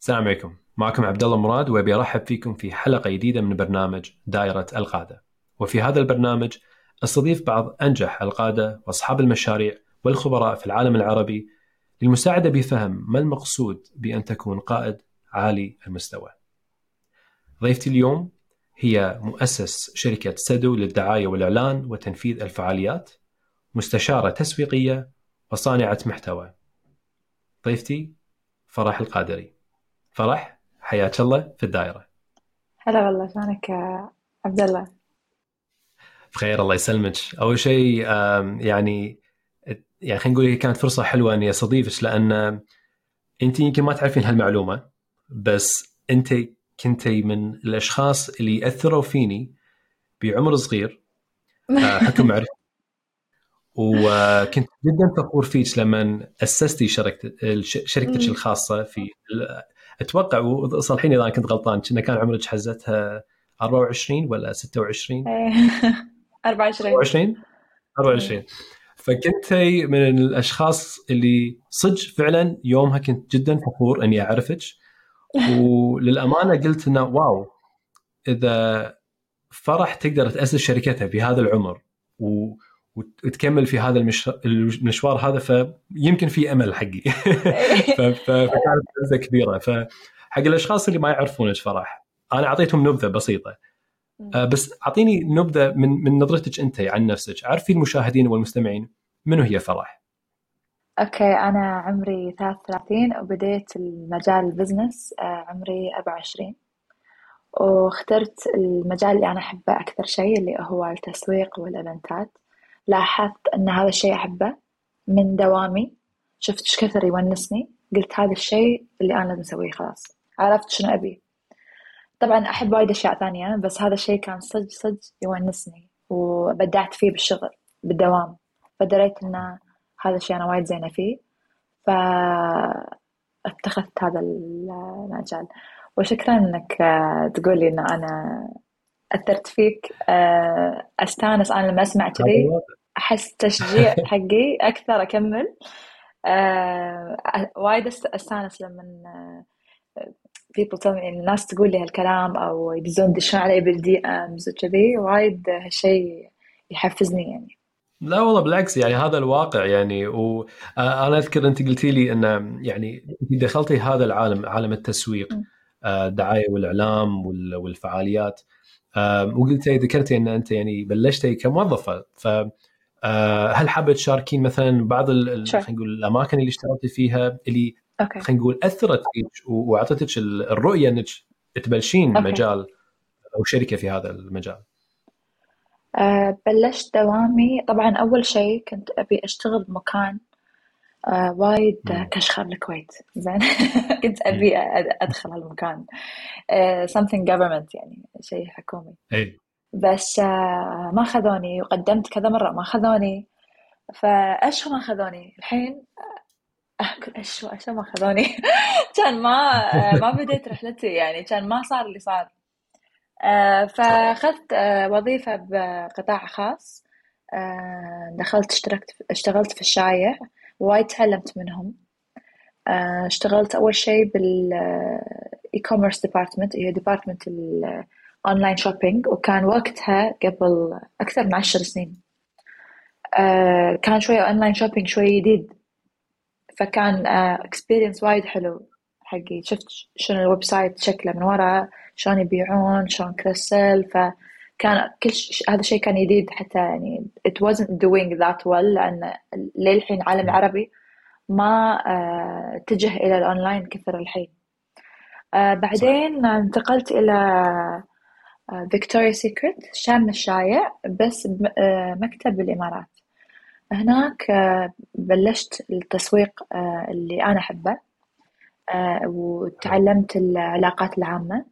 السلام عليكم معكم عبد الله مراد وأبي أرحب فيكم في حلقة جديدة من برنامج دائرة القادة وفي هذا البرنامج أستضيف بعض أنجح القادة وأصحاب المشاريع والخبراء في العالم العربي للمساعدة بفهم ما المقصود بأن تكون قائد عالي المستوى. ضيفتي اليوم هي مؤسس شركة سدو للدعاية والإعلان وتنفيذ الفعاليات مستشارة تسويقية وصانعة محتوى. ضيفتي فرح القادري. فرح حياك الله في الدائرة. هلا والله شلونك عبد الله؟ بخير الله يسلمك. أول شيء يعني يعني خلينا نقول هي كانت فرصة حلوة إني أستضيفك لأن أنت يمكن ما تعرفين هالمعلومة بس أنت كنتي من الأشخاص اللي اثروا فيني بعمر صغير آه، حكم معرفة وكنت جدا فخور فيك لما أسستي شركه شركتك الخاصة في أتوقع وصلحيني إذا كنت غلطان كنا كان عمرك حزتها 24 ولا 26 24 24 24 فكنت من الأشخاص اللي صدق فعلا يومها كنت جدا فخور إني أعرفك. وللأمانة قلت إنه واو إذا فرح تقدر تأسس شركتها بهذا العمر. و... وتكمل في هذا المشوار هذا فيمكن في أمل حقي. فكانت لذه كبيرة. فحق الأشخاص اللي ما يعرفونك فرح أنا أعطيتهم نبذة بسيطة. آه، بس أعطيني نبذة من من نظرتك أنت عن نفسك. عرفي المشاهدين والمستمعين منو هي فرح؟ okay أنا عمري 33 وبديت المجال ال business آه، عمري 24 واخترت المجال اللي أنا أحبه أكثر شيء اللي هو التسويق والإيفنتات. لاحظت أن هذا الشيء أحبه من دوامي. شفت إيش كثر يونسني. قلت هذا الشيء اللي أنا لازم أسويه خلاص. عرفت شنو أبي. طبعا أحب وايد أشياء ثانية بس هذا الشيء كان صدق صدق يونسني وبدعت فيه بالشغل بالدوام. فدريت إن هذا الشيء أنا وايد زينة فيه. فاتخذت هذا المجال. وشكرا إنك تقولي إن أنا أثرت فيك أستانس أنا لما أسمع كذي. أحس تشجيع حقي أكثر أكمل. وايد أستانس لما people tell me الناس تقول لي هالكلام أو يدزون يدشون علي بال DMs وكذي. وايد هالشيء يحفزني يعني. لا والله بالعكس يعني هذا الواقع يعني. وأنا أذكر أنت قلتي لي إن يعني دخلتي هذا العالم عالم التسويق الدعايه آه، والإعلام والفعاليات. وقلتي ذكرتي إن أنت يعني بلشتي كموظفة. ف آه، هل حابة تشاركين مثلا بعض خلينا نقول الأماكن اللي اشتغلتي فيها اللي خلينا نقول أثرت فيك وأعطتك الرؤية إنك تبلشين أوكي. مجال أو شركة في هذا المجال؟ أه بلشت دوامي. طبعا أول شيء كنت أبي أشتغل بمكان أه وايد كشخر الكويت. زين. كنت أبي أدخل هالمكان. أه something government يعني شيء حكومي. إي. بس أه ما خذوني وقدمت كذا مرة ما خذوني فأيش ما خذوني الحين اكل إيش إيش ما خذوني كان ما ما بديت رحلتي يعني كان ما صار اللي صار. آه، فأخذت آه، وظيفة بقطاع خاص. آه، دخلت اشتركت اشتغلت في الشايع وايد تعلمت منهم. اشتغلت أول شيء بال e-commerce department هي department ال online shopping وكان وقتها قبل أكثر من عشر سنين. كان شوية online shopping شوي جديد. فكان experience آه، وايد حلو. حقي شفت شنو ال website شكله من ورا شلون يبيعون شلون كريسل فكان كل ش... هذا الشيء كان جديد حتى يعني it wasn't doing that well لأن للحين العالم العربي ما uh, اتجه إلى الأونلاين كثر الحين. uh, بعدين صح. انتقلت إلى Victoria's Secret شام الشايع بس مكتب بالإمارات هناك آه، بلشت التسويق آه، اللي أنا أحبه آه، وتعلمت العلاقات العامة.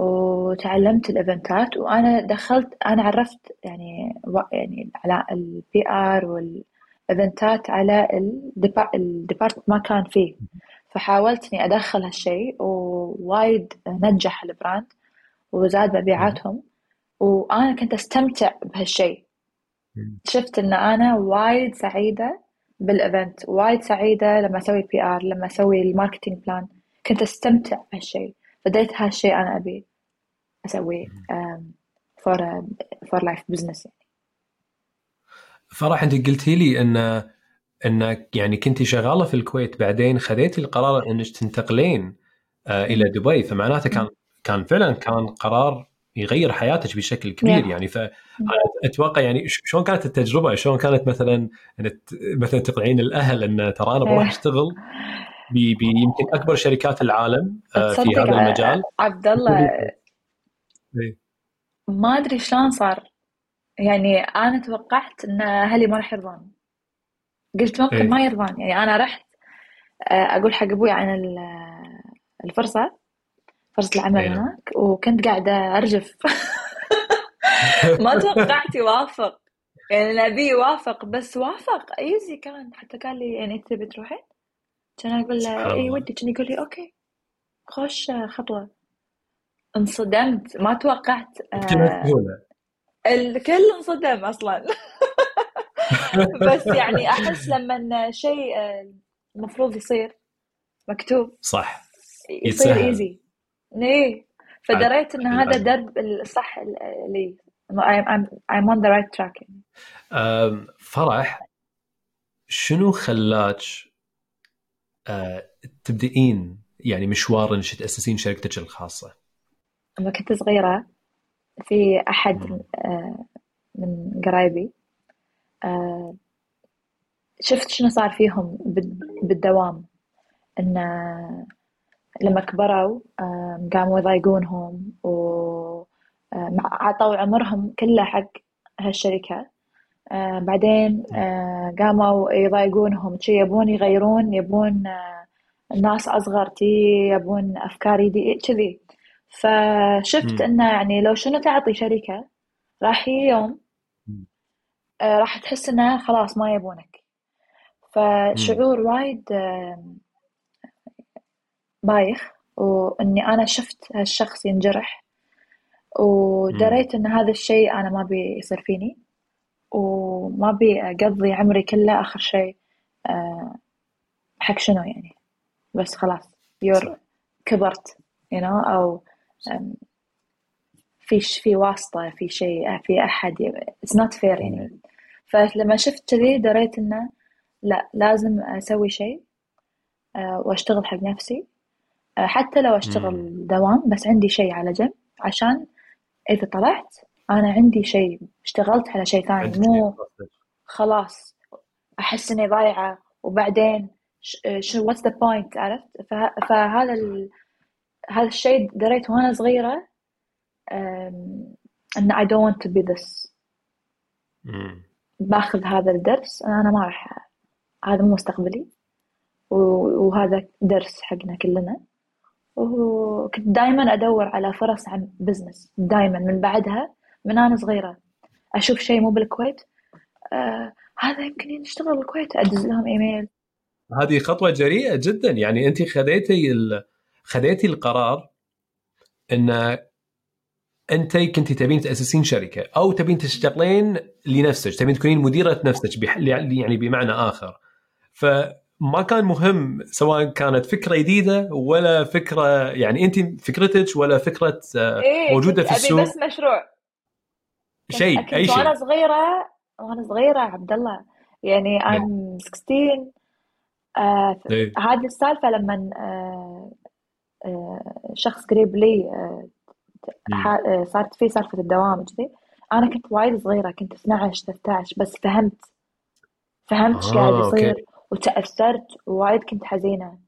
وتعلمت الإيفنتات وأنا دخلت أنا عرفت يعني يعني على ال PR والإيفنتات على ال department ما كان فيه. فحاولت إني أدخل هالشيء ووايد نجح ال brand وزاد مبيعاتهم وأنا كنت أستمتع بهالشيء. شفت إن أنا وايد سعيدة بال event وايد سعيدة لما أسوي PR لما أسوي ال marketing plan كنت أستمتع بهالشيء. بديت هالشيء أنا ابي اسويه for for life business يعني. فرح انت قلتي لي إن إنك يعني كنتي شغالة في الكويت بعدين خذيتي القرار إنك تنتقلين آه، إلى دبي. فمعناته كان كان فعلا كان قرار يغير حياتك بشكل كبير يعني. فاتوقع يعني شلون كانت التجربة؟ شلون كانت مثلا مثلا تقنعين الأهل إن ترى أنا بروح أشتغل بيمكن أكبر شركات العالم آه، في هذا المجال؟ عبد الله إيه. ما أدري شلون صار. يعني أنا توقعت إن أهلي ما راح يرضون. قلت ممكن إيه. ما يرضون. يعني أنا رحت آه، أقول حق أبوي عن الفرصة فرصة العمل أيه. هناك وكنت قاعدة أرجف. ما توقعت يوافق. يعني نبي يوافق بس وافق. easy كان حتى قال لي يعني أنت تبي تروحين؟ كان أقول له إي ودي. كان يقول لي okay. خوش خطوة. انصدمت ما توقعت آه الكل انصدم أصلا. بس يعني أحس لما شيء آه، المفروض يصير مكتوب. صح. يصير easy إيه. فدريت إن هذا درب الصح لي. I'm, I'm on the right track. فرح شنو خلاك آه، تبدئين؟ يعني مشوار إنك تأسسين شركتك الخاصة؟ لما كنت صغيرة في أحد آه، من قرايبي آه، شفت شنو صار فيهم بالدوام. إن لما كبروا قاموا يضايقونهم و عطوا عمرهم كله حق هالشركة. بعدين قاموا يضايقونهم. شي يبون يغيرون يبون ناس أصغر تي يبون أفكار دي كذي. فشفت إنه يعني لو شنو تعطي شركة راح يوم راح تحس إنه خلاص ما يبونك. فشعور وايد بايخ وإني أنا شفت هالشخص ينجرح ودريت إن هذا الشيء أنا ما بي يصير فيني وما بي أقضي عمري كله آخر شيء آه، حق شنو يعني. بس خلاص you're كبرت you know أو في في واسطة في شيء في أحد it's not fair يعني. فلما شفت كذي دريت إنه لا لازم أسوي شيء آه، وأشتغل حق نفسي. آه، حتى لو أشتغل دوام بس عندي شيء على جنب. عشان إذا طلعت أنا عندي شيء اشتغلت على شيء ثاني. مو خلاص أحس إني ضايعة. وبعدين شو what's the point عرفت؟ فهذا. هذا الشيء دريت وأنا صغيرة إن I don't want to be this. باخذ هذا الدرس أنا ما راح هذا مو مستقبلي وهذا درس حقنا كلنا. وكنت دائما أدور على فرص عن بزنس دائما من بعدها من أنا صغيرة أشوف شيء مو بالكويت آه هذا يمكن يشتغل بالكويت أدز لهم إيميل. هذه خطوة جريئة جدا. يعني أنت خذيتي ال... خذيتي القرار إن انت كنت تبين تأسسين شركة أو تبين تشتغلين لنفسك تبين تكونين مديرة نفسك. يعني بمعنى آخر. ف ما كان مهم سواء كانت فكرة جديدة ولا فكرة يعني أنت فكرتك ولا فكرة آه، إيه موجودة في السوق. بس مشروع. شيء أي شيء. وأنا صغيرة وأنا صغيرة عبد الله. يعني I'm 16 آه إيه. هذه السالفة لما آه شخص قريب لي آه, آه، صارت في سالفه الدوام كذي أنا كنت وايد صغيرة كنت 12 13 بس فهمت. فهمت إيش آه قاعد يصير أوكي. وتأثرت ووايد كنت حزينة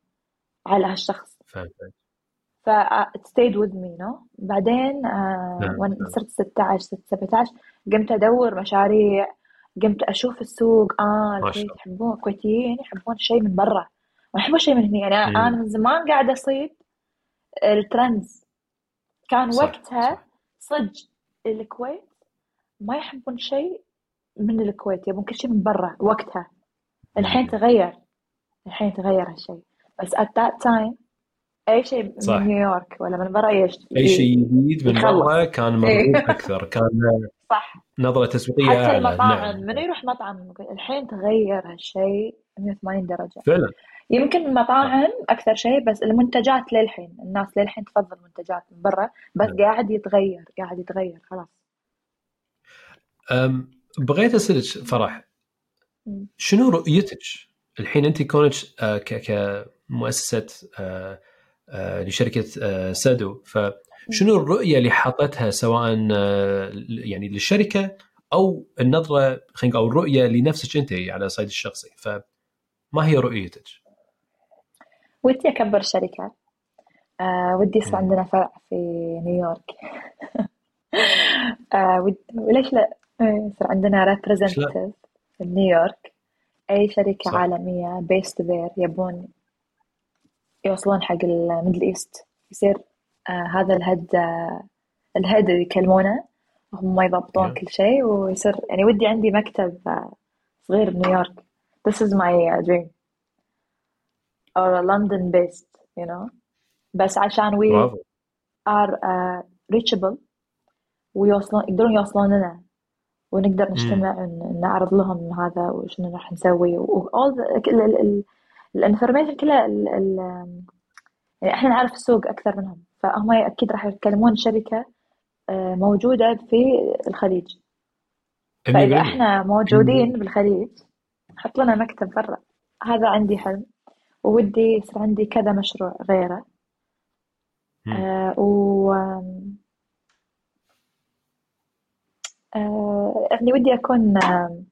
على هالشخص. فهمت ف stayed with me بعدين آه وأنا صرت 16 17 قمت أدور مشاريع قمت أشوف السوق آه الكويت يحبون الكويتيين يحبون شيء من برا. ما يحبون شيء من هنا يعني أنا من زمان قاعدة أصيد الترندز كان صح. وقتها صدق الكويت ما يحبون شيء من الكويت يبون كل شيء من برا وقتها الحين تغير الحين تغير هالشيء بس at that time أي شيء صح. من نيويورك ولا من برا إيش أي شيء جديد من برا كان مرغوب إيه. أكثر كان صح نظرة تسويقية حتى المطاعم نعم. من يروح مطعم الحين تغير هالشيء 180 درجة. فعلا. يمكن المطاعم أكثر شيء بس المنتجات للحين الناس للحين تفضل منتجات من برا بس نعم. قاعد يتغير قاعد يتغير خلاص. بغيت أسألك فرح. شنو رؤيتك؟ الحين أنت كونك آه، كمؤسسة آه، آه، لشركة سادو فشنو الرؤية اللي حاطتها سواء يعني للشركة أو النظرة خلينا أو الرؤية لنفسك أنت على الصعيد الشخصي؟ فما هي رؤيتك؟ ودي أكبر شركة آه ودي يصير. عندنا فرع في نيويورك آه. وليش لا آه، يصير عندنا representative في نيويورك أي شركة صح. عالمية based there يبون يوصلون حق ال Middle East يصير آه هذا ال head آه اللي يكلمونه هم يضبطون Yeah. كل شيء ويصير يعني ودي عندي مكتب آه صغير بنيويورك this is my uh, dream. Or London based you know. بس عشان we are uh, reachable ويوصلون يقدرون يوصلون لنا ونقدر نجتمع ونعرض لهم هذا وشنو راح نسوي. و all the ال- ال- ال- الانفورميشن كلها ال- ال- يعني إحنا نعرف السوق أكثر منهم. فهم أكيد راح يتكلمون شركة آه، موجودة في الخليج. 100%. إحنا موجودين بالخليج حط لنا مكتب برا. هذا عندي حلم وودي يصير عندي كذا مشروع غيره. آه و آه يعني ودي أكون آم،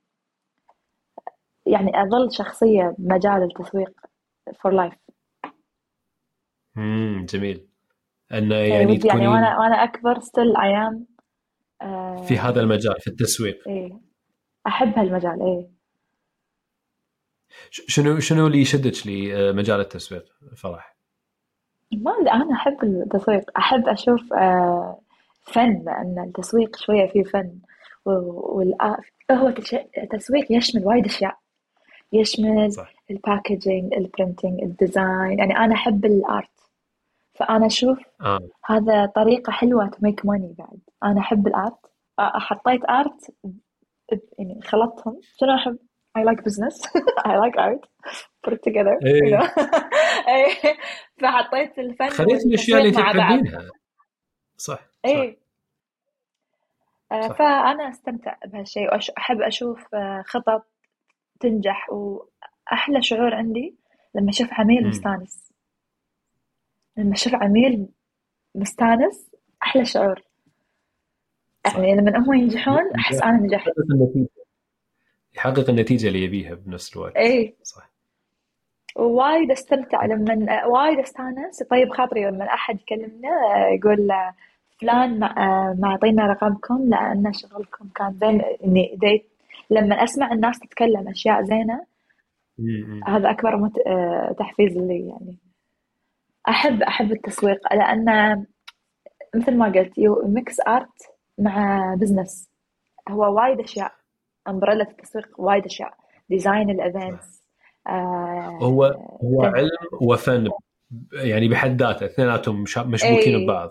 يعني أظل شخصية بمجال التسويق for life. مم. جميل. انه يعني يعني ودي يعني وأنا وأنا أكبر still I am آه في هذا المجال في التسويق. إيه. أحب هالمجال إيه. ش- شنو شنو اللي يشدك لمجال التسويق؟ فرح؟ ما أنا أحب التسويق. أحب أشوف آه فن لأن التسويق شوية فيه فن. والآ هو التسويق يشمل وايد أشياء. يشمل صح. ال packaging ال printing ال design يعني أنا أحب ال art فأنا أشوف آه. هذا طريقة حلوة to make money بعد. أنا أحب ال art آه، حطيت art يعني خلطتهم. شنو أحب؟ I like business. I like art. Put it together you إيه. know. إيه. فحطيت الفن خليت الأشياء اللي تحبينها. صح إيه. آه، صح. فأنا أستمتع بهالشيء وأحب أشوف آه، خطط تنجح وأحلى شعور عندي لما أشوف عميل. مستانس. لما أشوف عميل مستانس أحلى شعور. يعني لما هم ينجحون أحس أنا نجحت. النتيجة. يحقق النتيجة اللي يبيها بنفس الوقت. إيه. صح. وايد استمتع لما وايد استانس. طيب خاطري لما أحد يكلمنا يقول فلان ما أعطينا رقمكم لأن شغلكم كان زين. إني ديت لما أسمع الناس تتكلم أشياء زينة. هذا أكبر مت... آه، تحفيز لي يعني. احب أحب التسويق لأن مثل ما قلت you mix art مع business هو وايد أشياء. umbrella التسويق وايد أشياء design ال events آه هو هو تم- علم وفن يعني بحد ذاته اثنيناتهم مش- مشبوكين إيه. ببعض.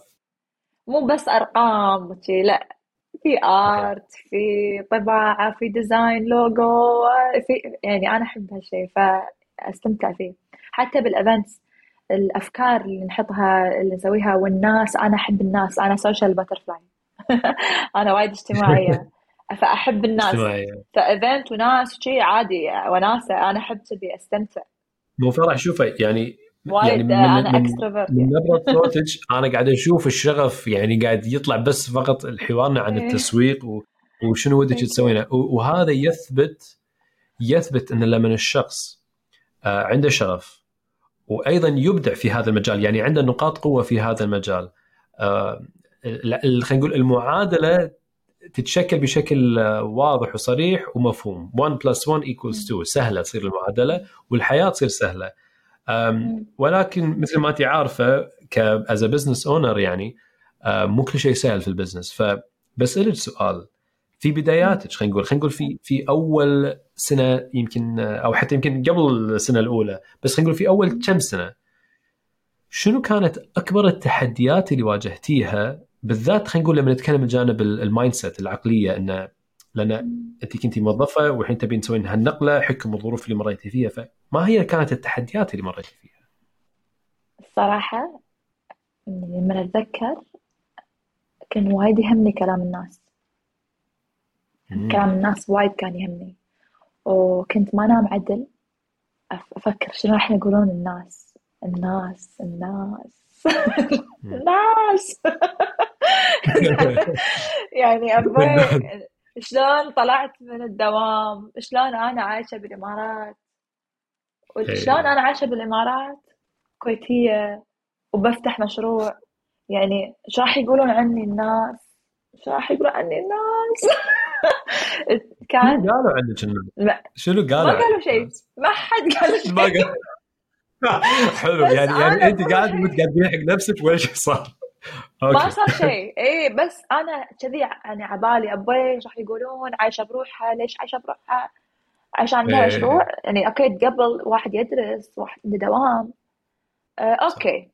مو بس أرقام وشي لا. في art في طباعة في design logo في يعني أنا أحب هالشيء فأستمتع فيه. حتى بال events الأفكار اللي نحطها اللي نسويها والناس أنا أحب الناس أنا social butterfly أنا وايد اجتماعية. فأحب الناس ف event وناس وشي عادي وناسة أنا أحب كذي أستمتع مو فرح شوفه يعني وايد يعني أنا من extrovert من نبرة صوتك أنا قاعد أشوف الشغف يعني قاعد يطلع بس فقط حوارنا عن إيه. التسويق. وشنو ودك you. تسوينه وهذا يثبت يثبت إن لما الشخص آه، عنده شغف وأيضا يبدع في هذا المجال يعني عنده نقاط قوة في هذا المجال آه، خلينا نقول المعادلة تتشكل بشكل آه، واضح وصريح ومفهوم. 1 plus 1 equals 2 سهلة تصير المعادلة والحياة تصير سهلة. ولكن مثل ما انت عارفة ك as business owner يعني آه، مو كل شيء سهل في ال business. فبسألك سؤال. في بداياتك خلينا نقول خلينا نقول في في أول سنة يمكن آه، أو حتى يمكن قبل السنة الأولى بس خلينا نقول في أول كم سنة شنو كانت أكبر التحديات اللي واجهتيها بالذات خلينا نقول لما نتكلم من جانب ال- المايند سيت العقلية انه لأن أنت كنتي موظفة والحين تبين تسوين هالنقلة حكم الظروف اللي مريتي فيها فما هي كانت التحديات اللي مريتي فيها؟ الصراحة لما أتذكر كان وايد يهمني كلام الناس. كلام الناس وايد كان يهمني. وكنت ما أنام عدل أفكر شنو راح يقولون الناس. الناس الناس. الناس يعني أبوي شلون طلعت من الدوام؟ شلون أنا عايشة بالإمارات؟ شلون أنا عايشة بالإمارات؟ كويتية. وبفتح مشروع. يعني شو راح يقولون عني الناس؟ شو راح يقولون عني الناس؟ كان قالوا عنك الناس شنو قالوا ما قالوا شيء. ما حد قال شيء. حلو. يعني يعني انت قاعد متقدمين حق نفسك ولا شيء صار؟ ما صار شيء. اي بس أنا كذي يعني عبالي أبوي إيش راح يقولون عايشة بروحها ليش عايشة بروحها؟ عشان عندها مشروع يعني okay قبل واحد يدرس واحد عنده دوام. آه okay.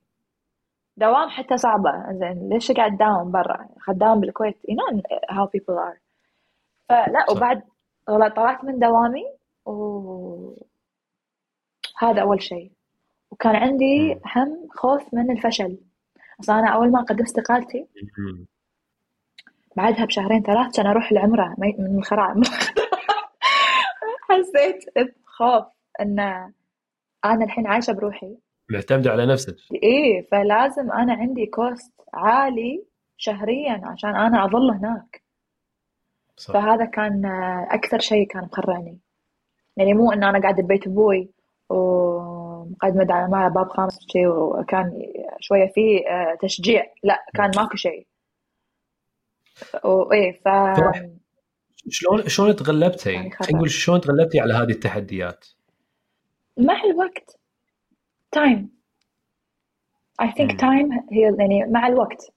دوام حتى صعبة. زين ليش قاعد تداوم برا؟ خدام بالكويت. You know how people are. فلا وبعد طلعت من دوامي و هذا أول شيء. وكان عندي هم خوف من الفشل. أصلا أنا أول ما قدمت استقالتي بعدها بشهرين ثلاث كان أروح العمرة من الخراع حسيت بخوف أن أنا الحين عايشة بروحي. معتمدة على نفسك. إيه فلازم أنا عندي كوست عالي شهريا عشان أنا أظل هناك. صح. فهذا كان أكثر شيء كان مخرعني. يعني مو إن أنا قاعدة ببيت أبوي ومقدمة دعم باب خامس شيء وكان شوية فيه آه، تشجيع. لا كان ماكو شيء وايه ف شلون شلون تغلبتي؟ يعني نقول شلون تغلبتي على هذه التحديات؟ مع الوقت. time I think time هي يعني مع الوقت.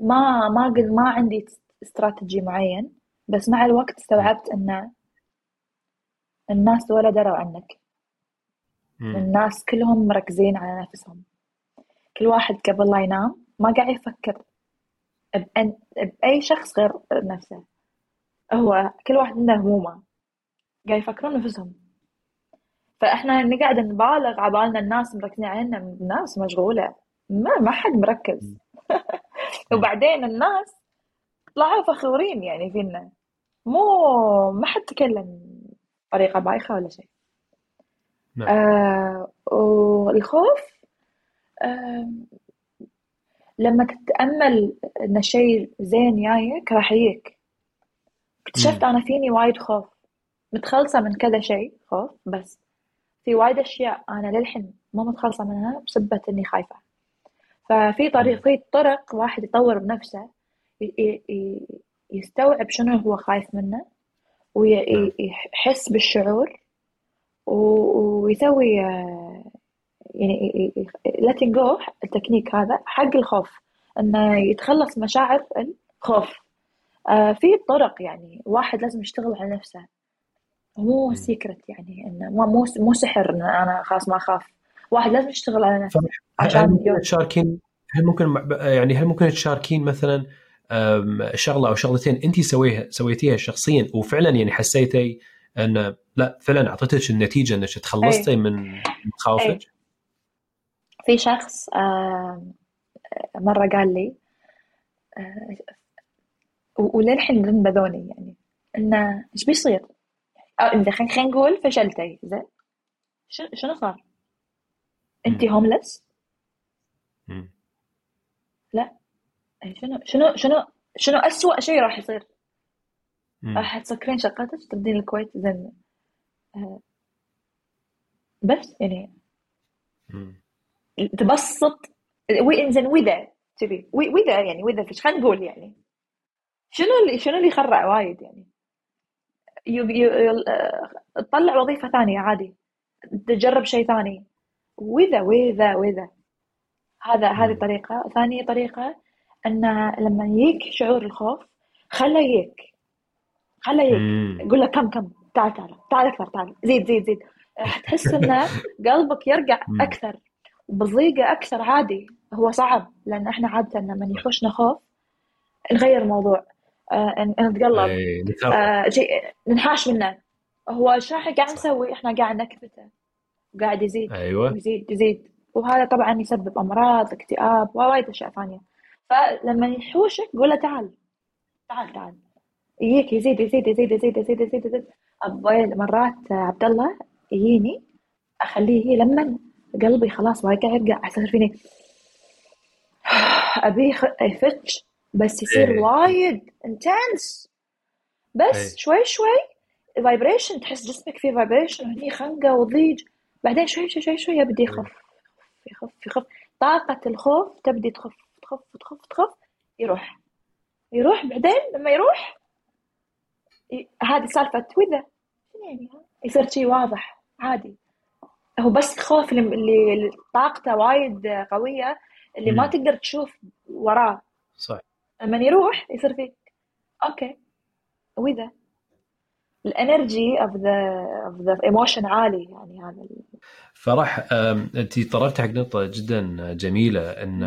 ما ما قد ما عندي استراتيجي معين بس مع الوقت استوعبت إن الناس ولا دروا عنك. الناس كلهم مركزين على نفسهم. كل واحد قبل لا ينام ما قاعد يفكر بأن بأي شخص غير نفسه. هو كل واحد عنده همومه. قاعد يفكرون نفسهم. فإحنا نقعد نبالغ عبالنا الناس مركزين علينا. الناس مشغولة. ما ما حد مركز. وبعدين الناس طلعوا فخورين يعني فينا. مو ما حد تكلم بطريقة بايخة ولا شيء. نعم. آه والخوف آه لما تتأمل إن شيء زين جايك راح يجيك. اكتشفت أنا فيني وايد خوف. متخلصة من كذا شيء خوف بس. في وايد أشياء أنا للحين ما متخلصة منها بسبة إني خايفة. ففي طريق في طرق واحد يطور بنفسه يستوعب شنو هو خايف منه ويحس بالشعور ويسوي يعني letting go التكنيك هذا حق الخوف إنه يتخلص مشاعر الخوف. آه، في طرق يعني واحد لازم يشتغل على نفسه. مو سيكرت يعني إنه مو مو سحر ان أنا خلاص ما أخاف. واحد لازم يشتغل على نفسه. هل ممكن تشاركين هل ممكن يعني هل ممكن تشاركين مثلا شغلة أو شغلتين انت سويها سويتيها شخصيا وفعلا يعني حسيتي أن لا فعلا اعطتك النتيجة أنك تخلصتي أي. من مخاوفك؟ في شخص مرة قال لي وللحين ذنبذوني يعني انه إيش بيصير؟ انت خلينا نقول فشلتي زين شنو صار؟ أنت هوملس؟ لا شنو شنو شنو شنو اسوء شيء راح يصير؟ راح تسكرين شقتك تردين الكويت زين. آه، بس يعني تبسط. زين واذا تبي؟ واذا يعني واذا فيش خلينا نقول يعني. شنو اللي شنو اللي يخرع وايد يعني؟ تطلع وظيفة ثانية عادي. تجرب شيء ثاني. وإذا وإذا وإذا هذا هذه طريقة. ثانية طريقة أن لما يجيك شعور الخوف خله يجيك. خله يجيك قول له كم كم؟ تعال تعال تعال أكثر تعال. زيد زيد زيد. تحس أن قلبك يرجع أكثر بضيقة أكثر عادي. هو صعب لأن إحنا عادة لما يحوشنا خوف نغير الموضوع آه نتقلب. إيه،. آه ننحاش منه. هو إيش راح قاعد نسوي إحنا قاعد نكبته وقاعد يزيد أيوه. يزيد يزيد. وهذا طبعا يسبب أمراض اكتئاب ووايد أشياء ثانية. فلما يحوشك قول له تعال تعال تعال. يجيك يزيد يزيد يزيد يزيد يزيد يزيد يزيد مرات عبد الله يجيني أخليه لما قلبي خلاص واقع يرقع يصير فيني أبيه يفتش بس يصير إيه. وايد intense بس إيه. شوي شوي vibration تحس جسمك فيه vibration وهني خنقة وضيج. بعدين شوي شوي شوي شوي يبدي يخف يخف يخف. طاقة الخوف تبدي تخف تخف تخف تخف يروح. يروح بعدين لما يروح هذه سالفة وإذا شنو يعني؟ ها؟ يصير شيء واضح عادي. هو بس الخوف اللي, طاقته وايد قوية اللي ما. تقدر تشوف وراه. صح لما يروح يصير فيك okay وإذا؟ ال energy of the of the emotion عالي يعني هذا ال- فرح انت طرقت حق نقطة جدا جميلة إن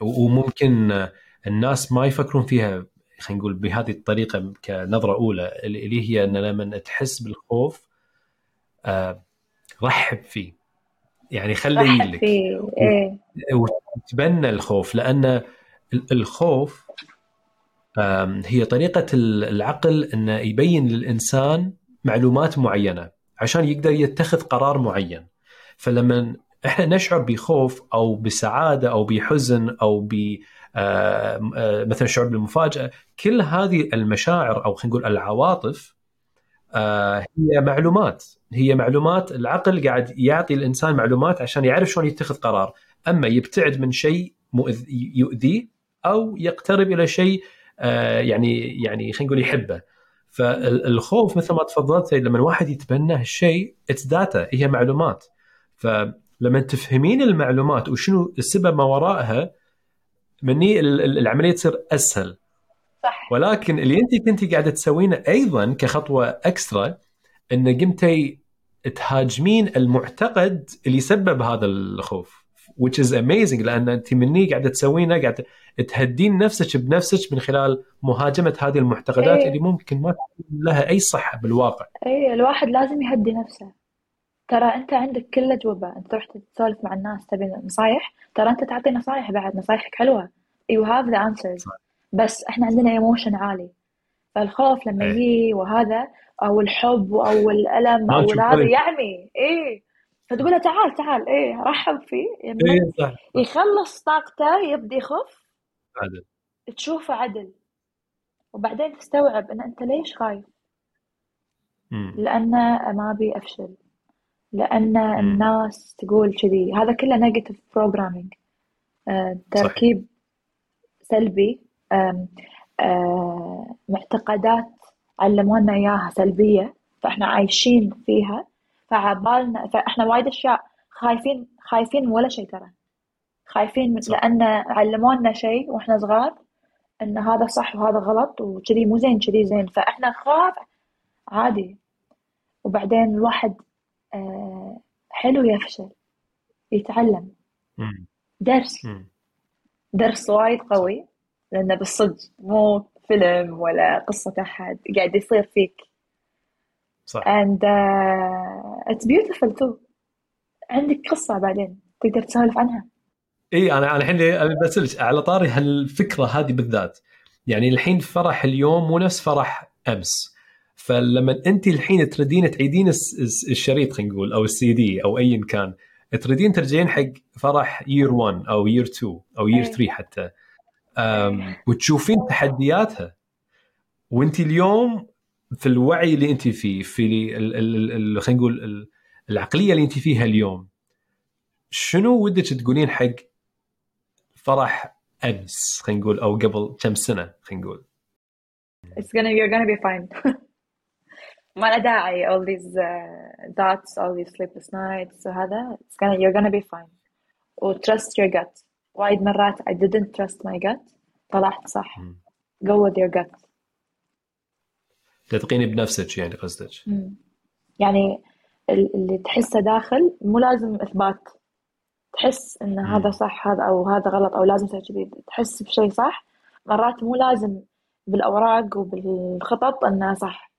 وممكن الناس ما يفكرون فيها خلينا نقول بهذه الطريقة كنظرة أولى اللي هي أن لما تحس بالخوف أه، رحب فيه. يعني خليه رحب لك فيه إيه. وتبنى الخوف لأن ال- الخوف هي طريقة ال- العقل انه يبين للإنسان معلومات معينة عشان يقدر يتخذ قرار معين. فلما إحنا نشعر بخوف أو بسعادة أو بحزن أو آه، آه، مثلا شعور بالمفاجأة. كل هذه المشاعر أو خلينا نقول العواطف آه، هي معلومات. هي معلومات العقل قاعد يعطي الإنسان معلومات عشان يعرف شلون يتخذ قرار. أما يبتعد من شيء يؤذيه أو يقترب إلى شيء آه، يعني يعني خلينا نقول يحبه. فالخوف مثل ما تفضلت لما الواحد يتبنى هالشيء it's data هي معلومات. فلما تفهمين المعلومات وشنو السبب ما وراءها مني ال- ال- العملية تصير أسهل. صح. ولكن اللي أنت كنتي قاعدة تسوينه أيضا كخطوة extra إن قمتي تهاجمين المعتقد اللي سبب هذا الخوف which is amazing لأن أنت مني قاعدة تسوينه قاعدة تهدين نفسك بنفسك من خلال مهاجمة هذه المعتقدات إيه. اللي ممكن ما لها أي صحة بالواقع. اي الواحد لازم يهدي نفسه. ترى أنت عندك كل الأجوبة. أنت تروح تسولف مع الناس تبي نصايح ترى أنت تعطي نصايح بعد نصايحك حلوة. Have the answers. صح. بس إحنا عندنا ايموشن عالي. فالخوف لما إيه. يجي وهذا أو الحب أو الألم أو هذا. يعمي إيه. فتقول له تعال تعال إيه رحب فيه. صح يخلص طاقته يبدي يخف عادل. تشوفه عدل. وبعدين تستوعب إن أنت ليش خايف. لأن ما أبي أفشل. لأن الناس تقول كذي. هذا كله negative programming تركيب سلبي آه، معتقدات علمونا إياها سلبية فإحنا عايشين فيها. فعبالنا فإحنا وايد أشياء خايفين خايفين ولا شيء ترى. خايفين. لأن علمونا شيء وإحنا صغار إن هذا صح وهذا غلط وكذي مو زين كذي زين. فإحنا نخاف عادي. وبعدين الواحد آه، حلو يفشل يتعلم. درس. درس وايد قوي لأنه بالصدق مو فيلم ولا قصة أحد قاعد يصير فيك. صح. And uh, it's beautiful too. عندك قصة بعدين تقدر تسولف عنها. إي أنا أنا الحين بسألك على طاري هالفكرة هذه بالذات. يعني الحين فرح اليوم مو نفس فرح أمس. فلما أنت الحين تريدين تعيدين الشريط خلينا نقول أو السي دي أو ايا كان تريدين ترجعين حق فرح يير 1 أو يير 2 أو يير إيه. 3 حتى. أم، وتشوفين تحدياتها. وأنت اليوم في الوعي اللي أنت فيه في خلينا نقول ال- العقلية اللي أنت فيها اليوم شنو ودك تقولين حق فرح أمس خلينا نقول أو قبل كم سنة خلينا نقول؟ It's gonna you're gonna be fine. ما له داعي all these uh, doubts all these sleepless nights وهذا it's gonna you're gonna be fine. و trust your gut. وايد مرات I didn't trust my gut. طلعت صح. مم. go with your gut. تثقيني بنفسك يعني قصدك. يعني ال- اللي تحسه داخل مو لازم إثبات. تحس إن هذا صح هذا أو هذا غلط أو لازم تسوي كذي. تحس بشيء صح. مرات مو لازم بالأوراق وبالخطط انه صح.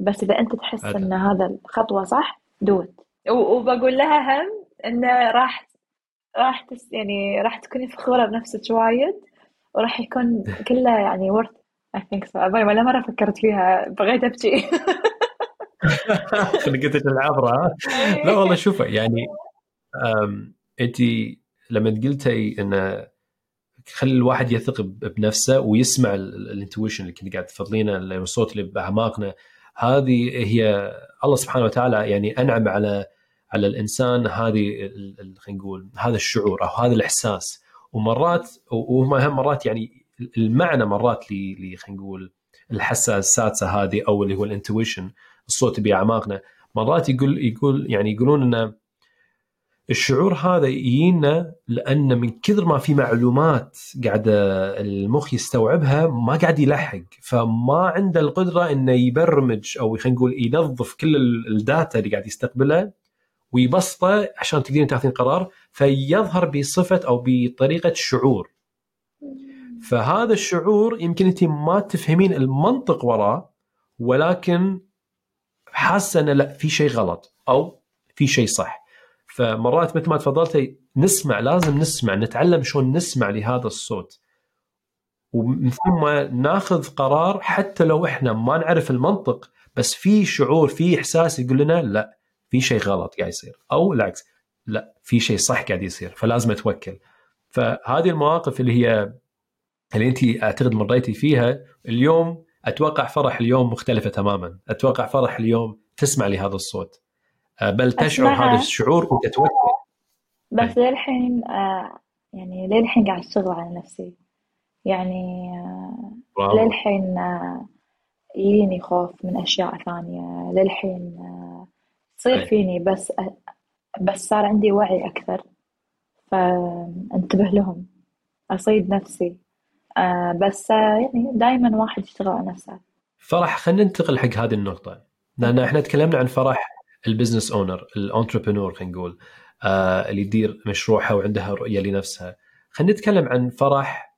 بس إذا أنت تحس أدى. إن هذا الخطوة صح دوت وبقول لها هم انه راح راح تس يعني راح تكوني فخورة بنفسك وايد وراح يكون كله يعني worth I think so ولا مرة فكرت فيها بغيت أبكي. قلت العبرة. لا والله شوفي يعني أنت لما قلتي انه خلي الواحد يثق بنفسه ويسمع ال intuition اللي كنت قاعد تفضلينه الصوت اللي بأعماقنا. هذه هي الله سبحانه وتعالى يعني أنعم على على الإنسان هذه خلينا نقول هذا الشعور أو هذا الإحساس. ومرات وهم مرات يعني المعنى مرات اللي خلينا نقول الحاسه السادسه هذه أو اللي هو الإنتويشن الصوت باعماقنا مرات يقول يقول يعني يقولون ان الشعور هذا يجينا لأن من كثر ما في معلومات قاعدة المخ يستوعبها ما قاعد يلحق. فما عنده القدرة إنه يبرمج أو خلينا نقول ينظف كل الداتا اللي قاعد يستقبلها ويبسطه عشان تقدرين تاخذين قرار فيظهر بصفة أو بطريقة شعور. فهذا الشعور يمكن انت ما تفهمين المنطق وراه ولكن حاسة إنه لا في شيء غلط أو في شيء صح. فمرات مثل ما تفضلتي نسمع لازم نسمع نتعلم شلون نسمع لهذا الصوت. ومن ثم ناخذ قرار حتى لو إحنا ما نعرف المنطق بس في شعور في إحساس يقول لنا لا في شيء غلط قاعد يصير. أو العكس لا في شيء صح قاعد يصير فلازم أتوكل. فهذه المواقف اللي هي اللي أنت أعتقد مريتي فيها اليوم أتوقع فرح اليوم مختلفة تماما. أتوقع فرح اليوم تسمع لهذا الصوت. بل تشعر هذا الشعور وتتوكل بس للحين آه، يعني للحين قاعد أشتغل على نفسي. يعني آه، للحين يجيني خوف من أشياء ثانية. للحين تصير فيني بس بس صار عندي وعي أكثر. فانتبه لهم. أصيد نفسي. بس يعني دائما واحد يشتغل على نفسه. فرح خلينا ننتقل حق هذه النقطة. لأن إحنا تكلمنا عن فرح ال business owner ال entrepreneur خلينا نقول آه اللي يدير مشروعها وعندها رؤية لنفسها. خلينا نتكلم عن فرح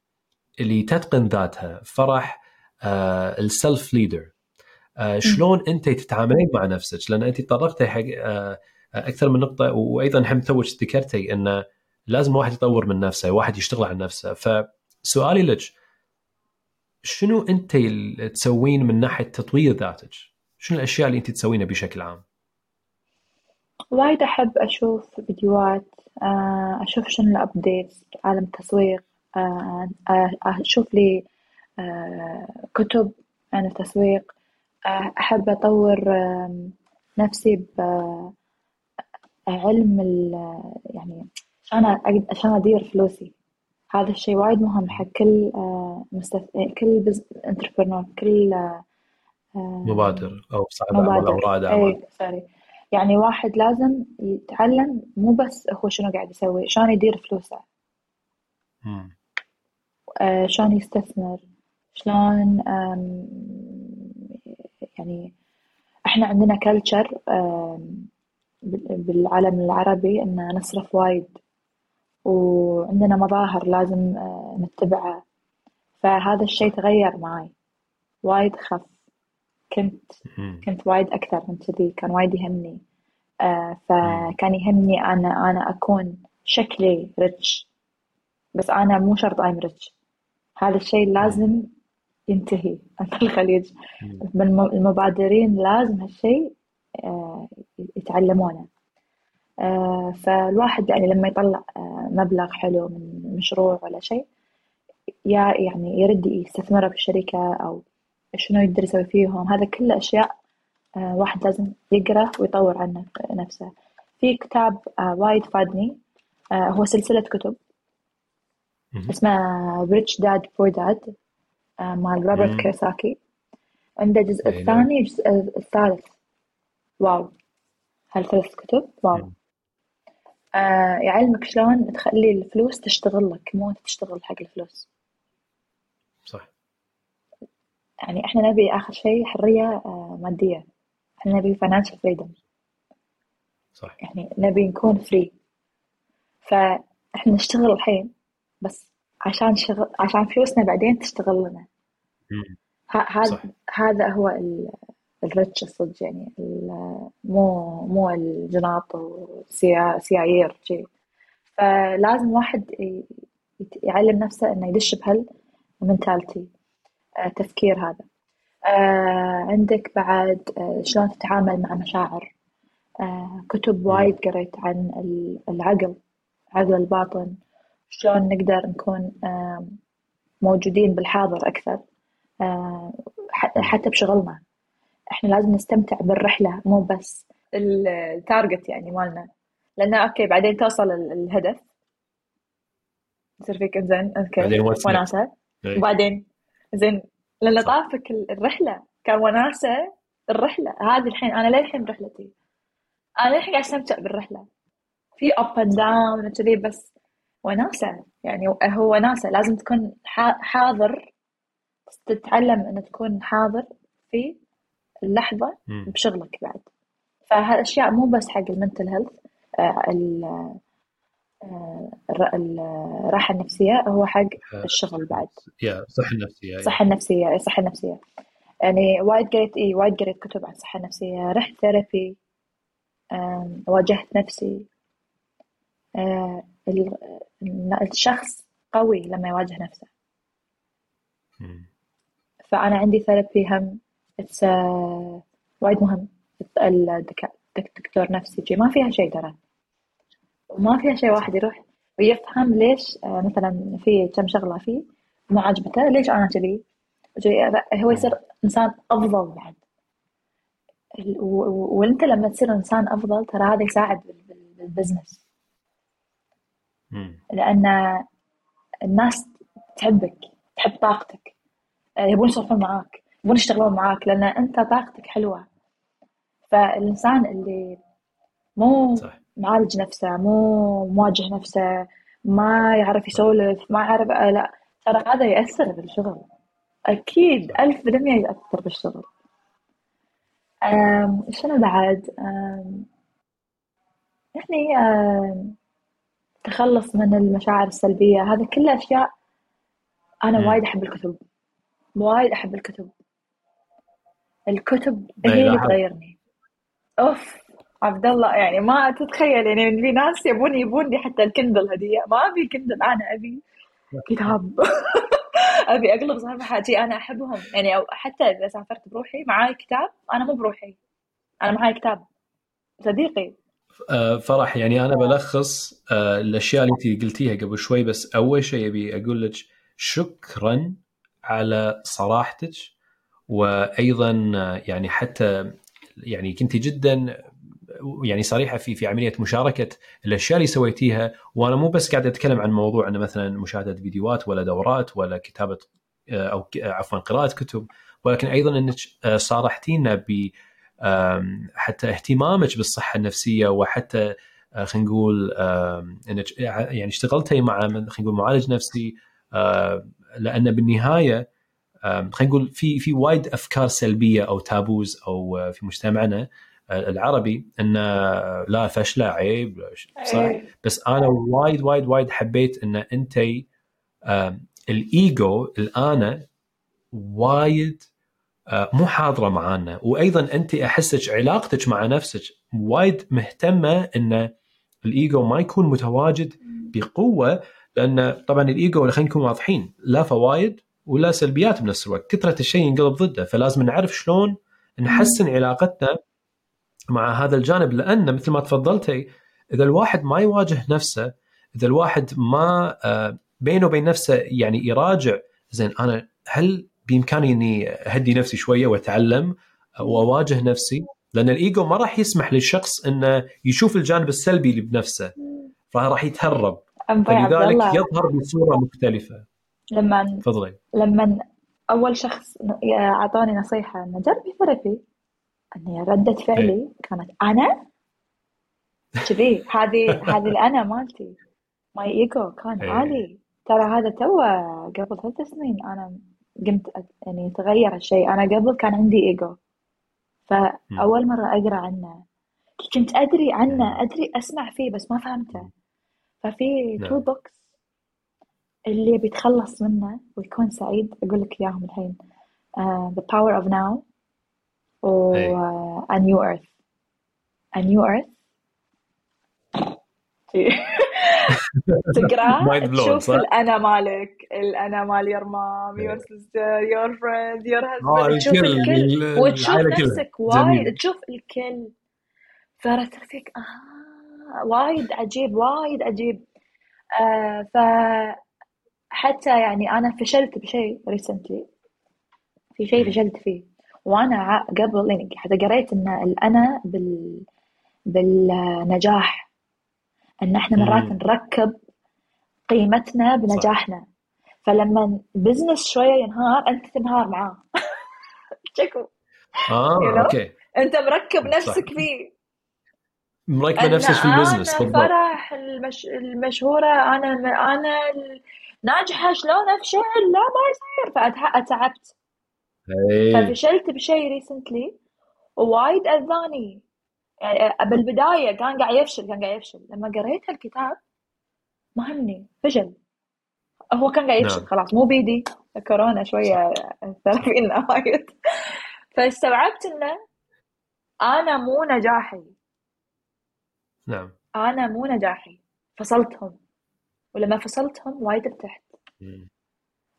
اللي تتقن ذاتها فرح آه السلف ليدر آه شلون أنت تتعاملين مع نفسك؟ لأن أنت تطرقتي حق آه أكثر من نقطة وأيضا هم توك ذكرتي انه لازم الواحد يطور من نفسه واحد يشتغل على نفسه. فسؤالي لك شنو أنت تسوين من ناحية تطوير ذاتك؟ شنو الأشياء اللي أنت تسوينها بشكل عام؟ وايد أحب أشوف فيديوهات آه، أشوف شنو ال update عالم التسويق آه، آه، أشوف لي كتب عن التسويق أحب أطور نفسي بعلم يعني عشان عشان أدير فلوسي. هذا الشيء وايد مهم حق كل مستث... كل entrepreneur كل مبادر أو صاحب اعمال أو رائد اعمال sorry يعني واحد لازم يتعلم مو بس هو شنو قاعد يسوي شلون يدير فلوسه. آه شلون يستثمر شلون يعني إحنا عندنا culture بالعالم العربي إن نصرف وايد. وعندنا مظاهر لازم آه، نتبعها. فهذا الشيء تغير معي وايد خف. كنت كنت وايد أكثر من كذي كان وايد يهمني. آه فكان يهمني أنا أنا أكون شكلي ريتش بس أنا مو شرط أيم ريتش هذا الشيء لازم ينتهي في الخليج. المبادرين لازم هالشيء آه يتعلمونه. آه فالواحد يعني لما يطلع مبلغ حلو من مشروع ولا شيء يا يعني يرد يستثمره في الشركة أو شنو يقدر يسوي فيهم. هذا كله أشياء آه واحد لازم يقرأ ويطور عن نفسه. في كتاب آه وايد فادني آه هو سلسلة كتب. اسمها Rich Dad Poor Dad مال روبرت كيوساكي عنده الجزء إيه، الثاني والجزء الثالث wow. هالثلاث كتب واو. آه يعلمك شلون تخلي الفلوس تشتغل لك مو انت تشتغل حق الفلوس صح يعني إحنا نبي آخر شيء حرية آه، مادية. إحنا نبي financial freedom. صح. يعني نبي نكون فري فإحنا نشتغل الحين بس عشان شغل عشان فلوسنا بعدين تشتغل لنا. هذا هذا هو الريتش الصدق يعني مو مو الجناط وسيايير شيء فلازم واحد يعلم نفسه إنه يدش بهالمنتاليتي آه، تفكير هذا. آه، عندك بعد آه، شلون تتعامل مع مشاعر. كتب وايد قريت عن العقل عقل الباطن. شلون نقدر نكون موجودين بالحاضر أكثر. حتى بشغلنا. إحنا لازم نستمتع بالرحلة مو بس ال target يعني مالنا. لأنه okay بعدين توصل الهدف. يصير فيك زين okay وناسة. إيه. وبعدين زين لأن طافك الرحلة كان وناسة الرحلة هذه الحين أنا للحين برحلتي أنا للحين قاعد أستمتع بالرحلة. في up and down وكذي بس وناسة يعني هو وناسة. لازم تكون حاضر تتعلم أن تكون حاضر في اللحظة بشغلك بعد. فهالأشياء مو بس حق ال mental health الراحة النفسية هو حق آه، الشغل بعد. يا الصحة النفسية الصحة النفسية الصحة النفسية يعني وايد قريت اي وايد قريت كتب عن الصحة النفسية رحت therapy واجهت نفسي. آه، الشخص قوي لما يواجه نفسه. فأنا عندي ثيرابي هم وايد مهم. الدكتور نفسي. ما فيها شيء ترى. وما فيها شيء واحد يروح ويفهم ليش آه، مثلا في كم شغلة فيه ما عجبته ليش أنا كذي؟ هو يصير إنسان أفضل بعد. وأنت لما تصير إنسان أفضل ترى هذا يساعد بالبزنس. لأن الناس تحبك تحب طاقتك. آه، يبون يسولفون معاك يبون يشتغلون معاك لأن أنت طاقتك حلوة. فالإنسان اللي مو صح. معالج نفسه مو مواجه نفسه ما يعرف يسولف ما يعرف آه، لا. ترى هذا يأثر بالشغل. أكيد ألف بالمية يأثر بالشغل. شنو بعد؟ يعني تخلص من المشاعر السلبية. هذا كله أشياء أنا وايد أحب الكتب. وايد أحب الكتب. الكتب هي اللي تغيرني. أوف. عبد الله يعني ما تتخيل يعني في ناس يبون يبون لي حتى ال Kindle هدية. ما ابي Kindle أنا أبي كتاب. أبي أقلب صفحة شي أنا أحبهم. يعني أو حتى إذا سافرت بروحي معاي كتاب أنا مو بروحي. أنا معاي كتاب. صديقي. آه، فرح يعني أنا بلخص آه، الأشياء اللي انت قلتيها قبل شوي بس أول شيء أبي أقول لك شكرا على صراحتك وأيضا آه، يعني حتى يعني كنت جدا يعني صريحة في في عملية مشاركة الأشياء اللي سويتيها وأنا مو بس قاعد أتكلم عن موضوع إنه مثلا مشاهدة فيديوهات ولا دورات ولا كتابة آه، أو عفوا قراءة كتب ولكن أيضا إنك آه، صارحتينا ب حتى اهتمامك بالصحة النفسية وحتى آه، خلينا نقول إنك يعني اشتغلتي مع خلينا نقول معالج نفسي لأن بالنهاية خلينا نقول في في وايد أفكار سلبية أو تابوز أو في مجتمعنا العربي انه لا فشله عيب صح؟ إيه. بس أنا وايد وايد وايد حبيت إن أنت الإيجو الانا وايد مو حاضرة معانا. وأيضا أنت أحسك علاقتك مع نفسك وايد مهتمة إن الإيجو ما يكون متواجد بقوة لأن طبعا الإيجو خلينا نكون واضحين لا فوائد ولا سلبيات بنفس الوقت. كثرة الشيء ينقلب ضده فلازم نعرف شلون نحسن علاقتنا مع هذا الجانب لأن مثل ما تفضلتي إذا الواحد ما يواجه نفسه إذا الواحد ما آه، بينه وبين نفسه يعني يراجع زين أنا هل بإمكاني إني أهدي نفسي شوية وأتعلم وأواجه نفسي؟ لأن الإيجو ما راح يسمح للشخص إنه يشوف الجانب السلبي اللي بنفسه فراح يتهرب. فلذلك يظهر بصورة مختلفة. لما تفضلي. لما أول شخص أعطاني نصيحة انه جربي therapy إني ردة فعلي إيه. كانت أنا؟ كذي. هذه هذه الأنا مالتي. my ego كان إيه. عالي ترى هذا تو قبل ثلاث سنين أنا قمت يعني تغير الشيء. أنا قبل كان عندي ايجو فأول مرة أقرأ عنه كنت أدري عنه أدري أسمع فيه بس ما فهمته. ففي two نعم. books اللي بيتخلص منه ويكون سعيد أقول لك إياهم الحين. uh, The Power of Now. و إيه. A New Earth. A New Earth. تقرأ؟ تشوف صح؟ الأنا مالك. الأنا مال your mom إيه. your sister your friend your آه husband تشوف الكل الكل ال- وتشوف العائلة كلها. نفسك جميل. وايد. تشوف الكل. فرتفك آه وايد عجيب وايد عجيب. آه ف حتى يعني أنا فشلت بشيء recently في شيء مم. فشلت فيه. وأنا ع- قبل يعني حتى قريت إن الأنا بال بالنجاح. إن إحنا مرات. نركب قيمتنا بنجاحنا. فلما ال business شوية ينهار أنت تنهار معاه. شكو. آه You know? okay. أنت مركب صح. نفسك فيه. مركبه ان نفسك في ال business بالضبط. فرح المش... المشهورة أنا أنا ناجحة شلون أفشل؟ لا ما يصير. فاتعبت اي ففشلت بشيء recently ووايد أذاني. يعني بالبداية كان قاعد يفشل كان قاعد يفشل. لما قريت الكتاب ما همني فشل. هو كان قاعد يفشل نعم. خلاص مو بيدي. كورونا شوية اثر فينا وايد. فاستوعبت إنه أنا مو نجاحي. نعم. أنا مو نجاحي. فصلتهم. ولما فصلتهم وايد ارتحت.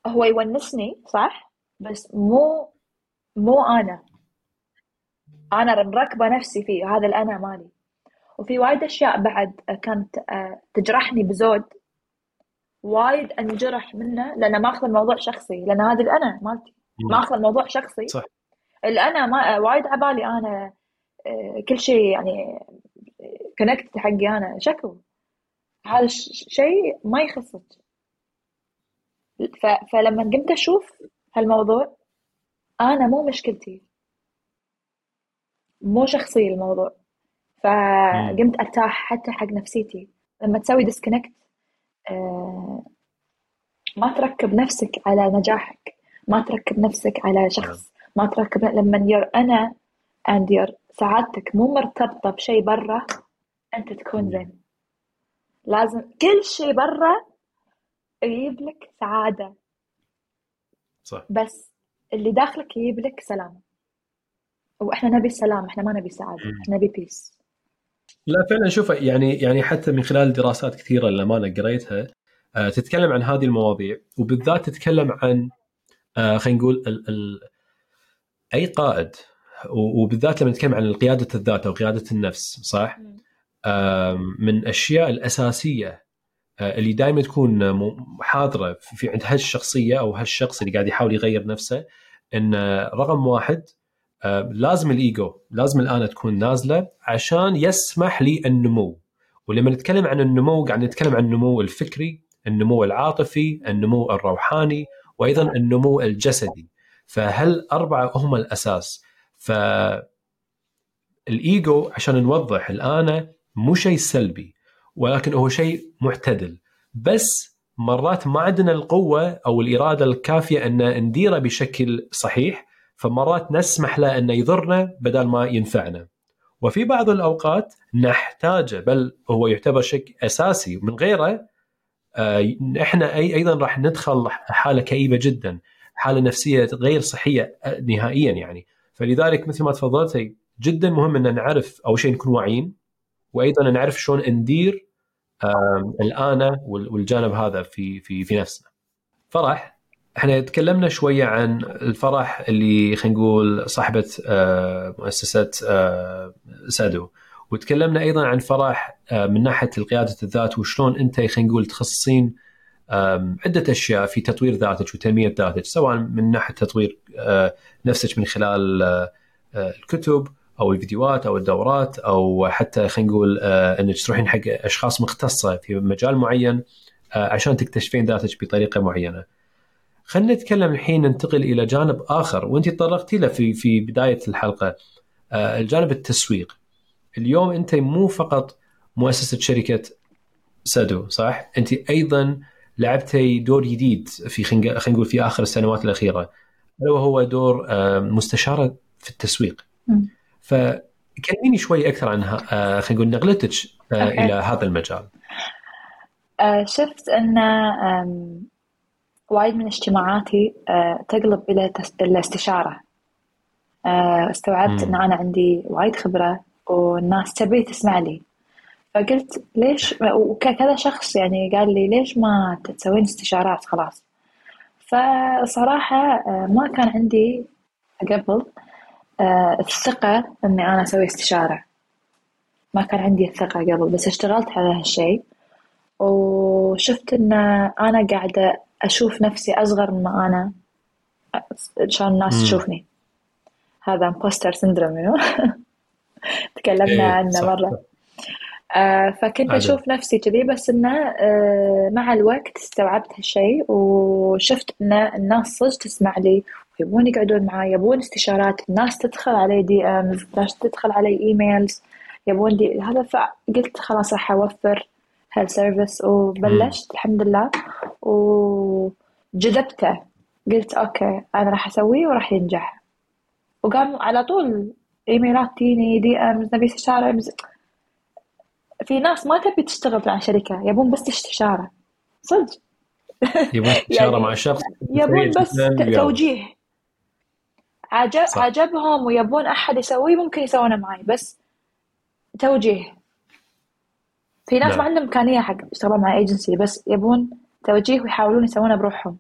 هو يونسني صح؟ بس مو مو أنا. أنا مركبه نفسي فيه هذا الأنا مالي. وفي وايد أشياء بعد كانت آه، تجرحني بزود. وايد أنجرح منه لأن ماخذ الموضوع شخصي لأن هذا الأنا مالتي. ماخذ الموضوع شخصي. صح. الأنا ما وايد عبالي أنا آه، كل شيء يعني كونكت حقي أنا شكو هذا ش- شيء ما يخصك. فلما قمت أشوف هالموضوع؟ أنا مو مشكلتي. مو شخصي الموضوع. فقمت أرتاح حتى حق نفسيتي. لما تسوي disconnect ما تركب نفسك على نجاحك. ما تركب نفسك على شخص. ما تركب لما ير أنا and your سعادتك مو مرتبطة بشيء برا أنت تكون زين. لازم كل شيء برا يجيب لك سعادة. صح بس اللي داخلك يجيب لك سلام وإحنا نبي السلام إحنا ما نبي سعادة مم. إحنا نبي peace لا فعلا شوف يعني يعني حتى من خلال دراسات كثيرة للامانه قريتها آه، تتكلم عن هذه المواضيع وبالذات تتكلم عن آه، خلينا نقول ال ال أي قائد و- وبالذات لما نتكلم عن قيادة الذات أو قيادة النفس صح؟ من الاشياء الأساسية اللي دائما تكون حاضرة في عند هالشخصية أو هالشخص اللي قاعد يحاول يغير نفسه إن آه، رقم واحد آه، لازم الإيجو لازم الانا تكون نازلة عشان يسمح لي النمو. ولما نتكلم عن النمو قاعد نتكلم عن النمو الفكري النمو العاطفي النمو الروحاني وأيضا النمو الجسدي. فهل أربعة هم الأساس؟ ف الايجو عشان نوضح الانا مو شيء سلبي. ولكن هو شيء معتدل. بس مرات ما عندنا القوة أو الإرادة الكافية أن نديره بشكل صحيح فمرات نسمح له انه يضرنا بدل ما ينفعنا. وفي بعض الأوقات نحتاجه بل هو يعتبر شيء أساسي. من غيره آه، إحنا أيضا راح ندخل حالة كئيبة جدا حالة نفسية غير صحية آه، نهائيا يعني. فلذلك مثل ما تفضلتي جدا مهم أن نعرف أول شيء نكون واعيين. وأيضا نعرف شلون ندير الانا وال- والجانب هذا في في في نفسنا. فرح إحنا تكلمنا شوية عن الفرح اللي خلينا نقول صاحبة آه، مؤسسة آه، سادو وتكلمنا أيضا عن فرح آه، من ناحية قياده الذات وشلون أنت خلينا نقول تخصصين عدة أشياء في تطوير ذاتك وتنمية ذاتك سواء من ناحية تطوير نفسك من خلال الكتب أو الفيديوهات أو الدورات أو حتى خلينا نقول آه، إنك تروحين حق أشخاص مختصة في مجال معين آه، عشان تكتشفين ذاتك بطريقة معينة. خلينا نتكلم الحين ننتقل إلى جانب آخر وأنت تطرقتي له في في بداية الحلقة آه، الجانب التسويق. اليوم أنت مو فقط مؤسسة شركة سادو صح؟ أنت أيضا لعبتي دور جديد في خلينا نقول في آخر السنوات الأخيرة ألا وهو دور مستشارة في التسويق. فكلميني شوي أكثر عن آه، خلينا نقول نقلتك آه،. إلى هذا المجال. آه، شفت أن وايد من اجتماعاتي تقلب إلى الاستشارة آه، استوعبت إن أنا عندي وايد خبرة والناس تبي تسمع لي. فقلت ليش وكذا شخص يعني قال لي ليش ما تسوين استشارات؟ خلاص. فصراحة ما كان عندي قبل الثقة إني أنا أسوي استشارة. ما كان عندي الثقة قبل بس اشتغلت على هالشي وشفت إن أنا قاعدة أشوف نفسي أصغر مما أنا عشان الناس تشوفني. هذا imposter syndrome تكلمنا إيه عنه مرة. آه فكنت عجب. أشوف نفسي كذي بس إنه آه مع الوقت استوعبت هالشيء وشفت إن الناس صدق تسمع لي يبون يقعدون معي يبون استشارات الناس تدخل علي DMs ناس تدخل علي emails يبون دي هذا فقلت خلاص راح offer هال service وبلشت الحمد لله. وجذبته قلت okay أنا راح اسويه وراح ينجح. وقام على طول إيميلات تيني DMs نبي استشارة في ناس ما تبي تشتغل مع شركة يبون بس استشارة. صدق. يبون استشارة يعني مع شخص يبون بس توجيه. عجب صح. عجبهم ويبون أحد يسويه ممكن يسوونه معي بس توجيه. في ناس نعم. ما عندهم إمكانية حق يشتغلون مع ايجنسي بس يبون توجيه ويحاولون يسوونه بروحهم.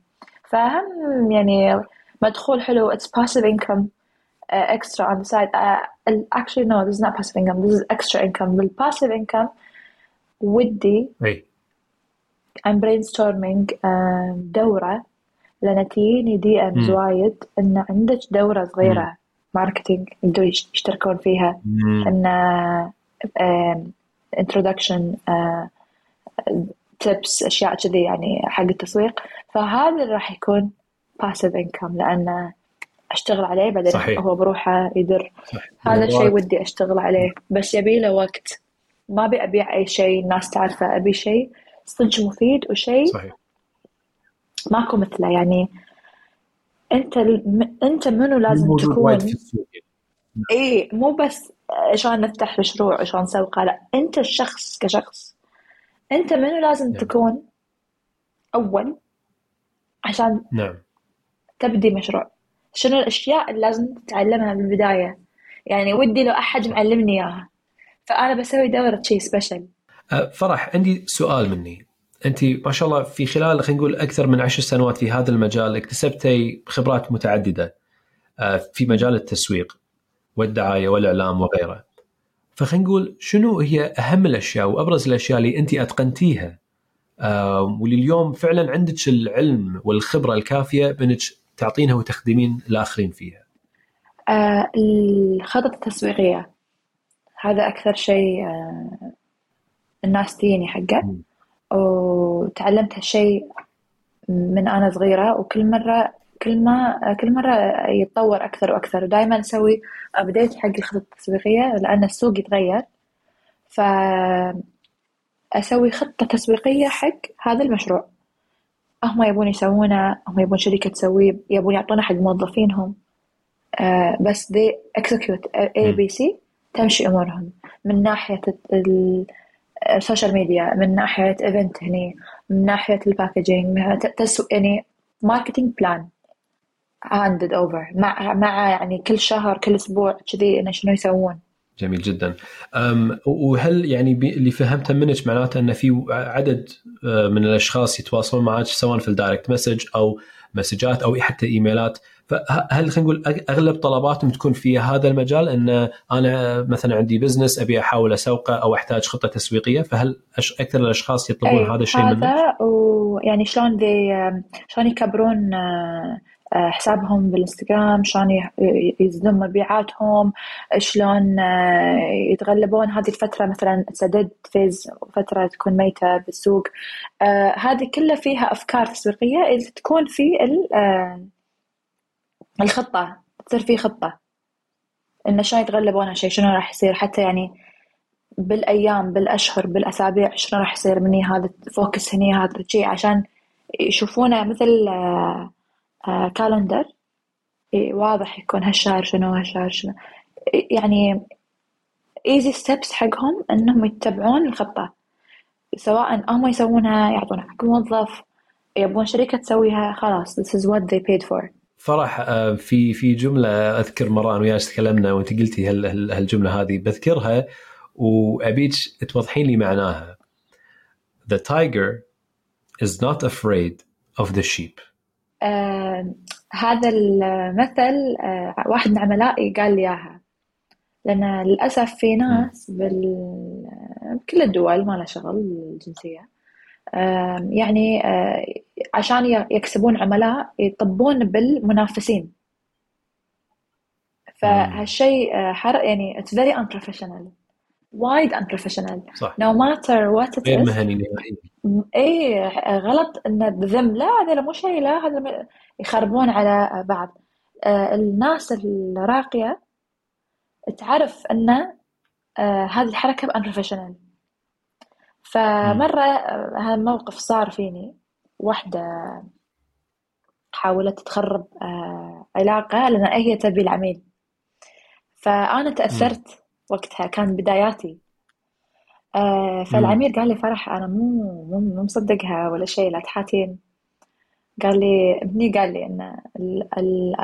فهم يعني مدخول حلو it's income. uh, extra on the side. Uh, actually no this is not passive income. This is extra income. بال passive income ودي أي. I'm brainstorming uh, دورة لأن تجيني DMs وايد إن عندك دورة صغيرة marketing يقدروا يشتركون فيها. إن introduction tips أشياء كذي يعني حق التسويق. فهذا راح يكون passive income لأن أشتغل عليه بعدين صحيح. هو بروحه يدر. صحيح. هذا الشيء ودي أشتغل عليه. بس يبي له وقت. ما أبي أبيع أي شيء الناس تعرفه. أبي شيء. صدق مفيد وشيء صحيح. ماكو مثله. يعني أنت أنت منو لازم تكون؟ إي مو بس عشان نفتح مشروع عشان نسوقه. لا أنت الشخص كشخص. أنت منو لازم نعم. تكون أول عشان نعم. تبدي مشروع؟ شنو الأشياء اللي لازم تتعلمها بالبدايه يعني ودي لو أحد معلمني إياها. فأنا بسوي دورة شيء سبيشل أه، فرح عندي سؤال مني. أنت ما شاء الله في خلال خلينا نقول أكثر من عشر سنوات في هذا المجال اكتسبتي خبرات متعددة آه، في مجال التسويق والدعاية والإعلام وغيره. فخلينا نقول شنو هي أهم الأشياء وأبرز الأشياء اللي أنت أتقنتيها؟ آه، واللي اليوم فعلا عندك العلم والخبرة الكافية بأنك تعطينها وتخدمين الآخرين فيها. آه الخطط التسويقية. هذا أكثر شيء آه الناس تجيني حقه. وتعلمت هالشيء من أنا صغيرة وكل مرة كل ما كل مرة يتطور أكثر وأكثر. ودائما أسوي أبديت حق الخطط التسويقية لأن السوق يتغير. ف أسوي خطة تسويقية حق هذا المشروع. هم يبون يسوونه هم يبون شركة تسويه يبون يعطونه حق موظفينهم. uh, بس they execute A B C تمشي أمورهم. من ناحية ال social media من ناحية event هني من ناحية ال packaging تسو يعني marketing plan handed over مع مع يعني كل شهر كل أسبوع كذي إنه شنو يسوون. جميل جدا. وهل يعني اللي فهمته منك معناته أن في عدد أه، من الأشخاص يتواصلون معك سواء في ال direct message أو مسجات أو حتى إيميلات. فهل خلينا نقول أغلب طلباتهم تكون في هذا المجال؟ أن أنا مثلا عندي business أبي أحاول أسوقه أو أحتاج خطة تسويقية. فهل أكثر الأشخاص يطلبون هذا الشيء منك؟ هذا ويعني شلون شلون يكبرون آه، حسابهم بالإنستغرام شلون يزيدون مبيعاتهم شلون آه، يتغلبون. هذه الفترة مثلا this is a phase فترة تكون ميتة بالسوق. هذه كلها فيها أفكار تسويقية. اللي تكون في الخطة تصير في خطة. إنه شلون يتغلبون على شيء شنو راح يصير؟ حتى يعني بالأيام بالأشهر بالأسابيع شنو راح يصير؟ مني هذا focus هني هذا الشيء عشان يشوفونه مثل calendar. آه، واضح يكون هالشهر شنو هالشهر شنو. يعني easy steps حقهم إنهم يتبعون الخطة. سواء هم يسوونها يعطونها حق موظف يبون شركة تسويها خلاص this is what they paid for. فرح آه، في في جملة أذكر مرة أنا وياك تكلمنا وأنت قلتي هالجملة هذه. بذكرها وأبيك توضحين لي معناها. The tiger is not afraid of the sheep. آه هذا المثل آه واحد من عملائي قال لي إياها. لأن للأسف في ناس بال... بكل الدول ما لها شغل الجنسية. آه يعني آه عشان يكسبون عملاء يطبون بالمنافسين. فهالشيء آه حر يعني it's very unprofessional. وايد صح. No matter what it غير is. مهني نهائيا. اي غلط انه بذم. لا هذا مو شيء لا هذا م- يخربون على بعض. آه، الناس الراقية تعرف إن آه، هذه الحركة unprofessional. فمرة آه، هذا الموقف صار فيني. واحدة حاولت تخرب آه، علاقة لأن هي تبي العميل. فأنا تأثرت وقتها كان بداياتي. آه، فالعميل قال لي فرح أنا مو مو مو مصدقها ولا شيء لا تحاتين. قال لي ابني قال لي إن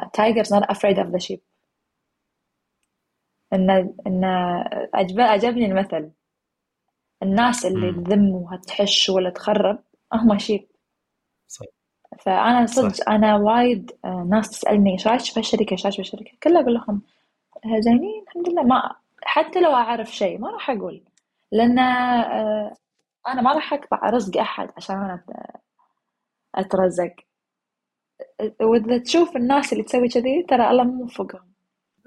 ال tigers not afraid of the sheep. إن إن عجب عجبني المثل. الناس اللي. تذم وتحش ولا تخرب هم sheep صح. صح. صدق أنا وايد آه، ناس تسألني إيش رايك في الشركة إيش رايك في الشركة. كلها أقول لهم آه، زينين الحمد لله. ما حتى لو أعرف شيء ما راح أقول لأن آه، أنا ما راح أقطع رزق أحد عشان أنا أت- أترزق. وإذا تشوف الناس اللي تسوي كذي ترى الله مو موفقهم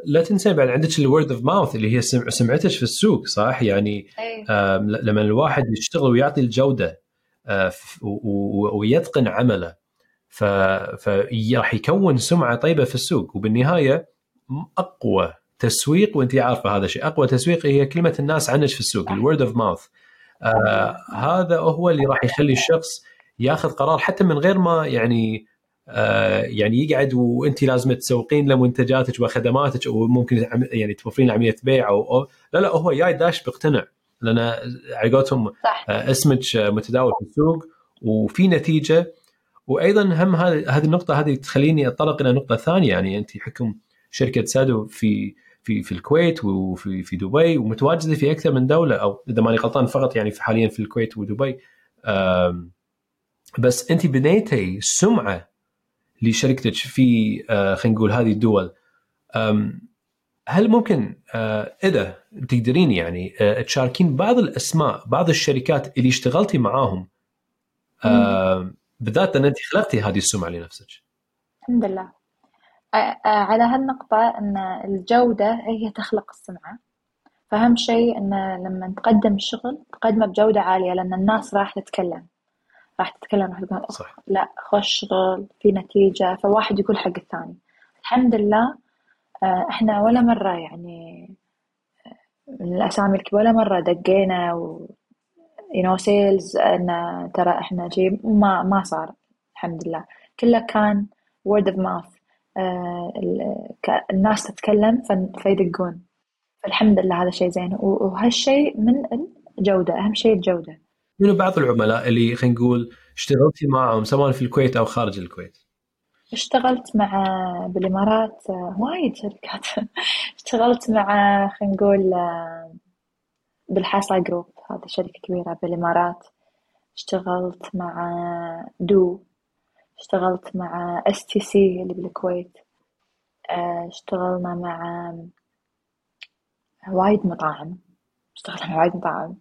لا تنسين بعد عندك ال word of mouth اللي هي سم- سمعتك في السوق صح؟ يعني I am، ل- لما الواحد يشتغل ويعطي الجودة آه، ويتقن عمله فراح يكون سمعة طيبة في السوق. وبالنهاية أقوى تسويق وأنت عارفة هذا الشيء أقوى تسويق هي كلمة الناس عنك في السوق. ال word of mouth هذا هو اللي راح يخلي الشخص ياخذ قرار حتى من غير ما يعني آه، يعني يقعد وأنت لازم تسوقين له منتجاتك وخدماتك وممكن يعني توفرين عمليه بيع أو أو- لا لا هو جاي داش بيقتنع. لأن على قولتهم آه، اسمك متداول في السوق وفي نتيجة. وأيضا هم هذه هذه النقطة هذه تخليني اتطرق إلى نقطة ثانية. يعني أنت حكم شركة سادو في في في الكويت وفي في دبي ومتواجدة في أكثر من دولة أو إذا ماني غلطان فقط يعني في حاليا في الكويت ودبي. بس أنت بنيتي سمعة لشركتك في آه، خلينا نقول هذه الدول. هل ممكن آه، إذا تقدرين يعني آه، تشاركين بعض الأسماء بعض الشركات اللي اشتغلتي معاهم؟ بالذات أن أنت خلقتي هذه السمعة لنفسك. الحمد لله. على هالنقطة أن الجودة هي تخلق السمعة. فأهم شيء أن لما تقدم الشغل تقدمه بجودة عالية لأن الناس راح تتكلم. راح تتكلم راح تقول صح لا خوش شغل في نتيجة. فواحد يقول حق الثاني. الحمد لله إحنا ولا مرة يعني من الأسامي الكبيرة ولا مرة دقينا و you know sales إن ترى إحنا شيء ما ما صار. الحمد لله. كله كان word of mouth. الناس تتكلم فيدقون. فالحمد لله هذا شيء زين. وهالشيء من الجودة أهم شيء الجودة. منو بعض العملاء اللي خلينا نقول اشتغلتي معهم سواء في الكويت أو خارج الكويت؟ اشتغلت مع بالإمارات آه، وايد شركات. اشتغلت مع خلينا نقول آه، بالحاصة group هذه شركة كبيرة بالإمارات. اشتغلت مع دو. اشتغلت مع اس تي سي اللي بالكويت. آه، اشتغلنا مع وايد مطاعم. اشتغلنا مع وايد مطاعم.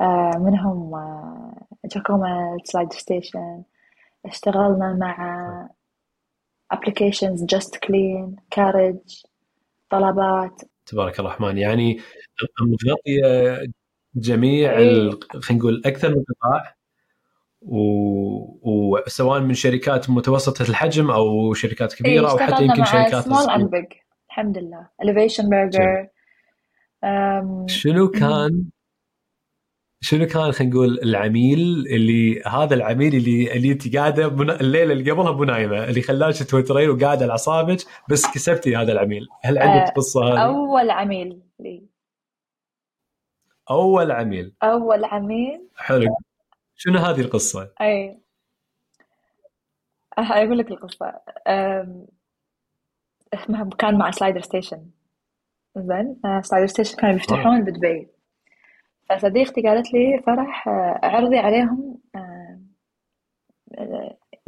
آه، منهم جاكوما سلايدر ستيشن اشتغلنا مع applications just clean كاريدج طلبات. تبارك الرحمن. يعني مغطية جميع إيه. خلينا نقول أكثر من قطاع. و- وسواء من شركات متوسطة الحجم أو شركات كبيرة أو حتى يمكن مع شركات and صغيرة. big الحمد لله. Burger. أم، شنو كان شنو كان خلينا نقول العميل اللي هذا العميل اللي اللي أنت قاعدة بنا... الليلة اللي قبلها مو نايمة اللي خلاك توترين وقاعده على أعصابك بس كسبتي هذا العميل. هل عندك آه، قصة هذه؟ أول عميل لي. أول عميل. أول عميل. حلو. شنو هذه القصة؟ أي. أقول لك القصة. كان مع سلايدر ستيشن. زين سلايدر ستيشن كانوا بيفتحون بدبي. فصديقتي قالت لي فرح عرضي عليهم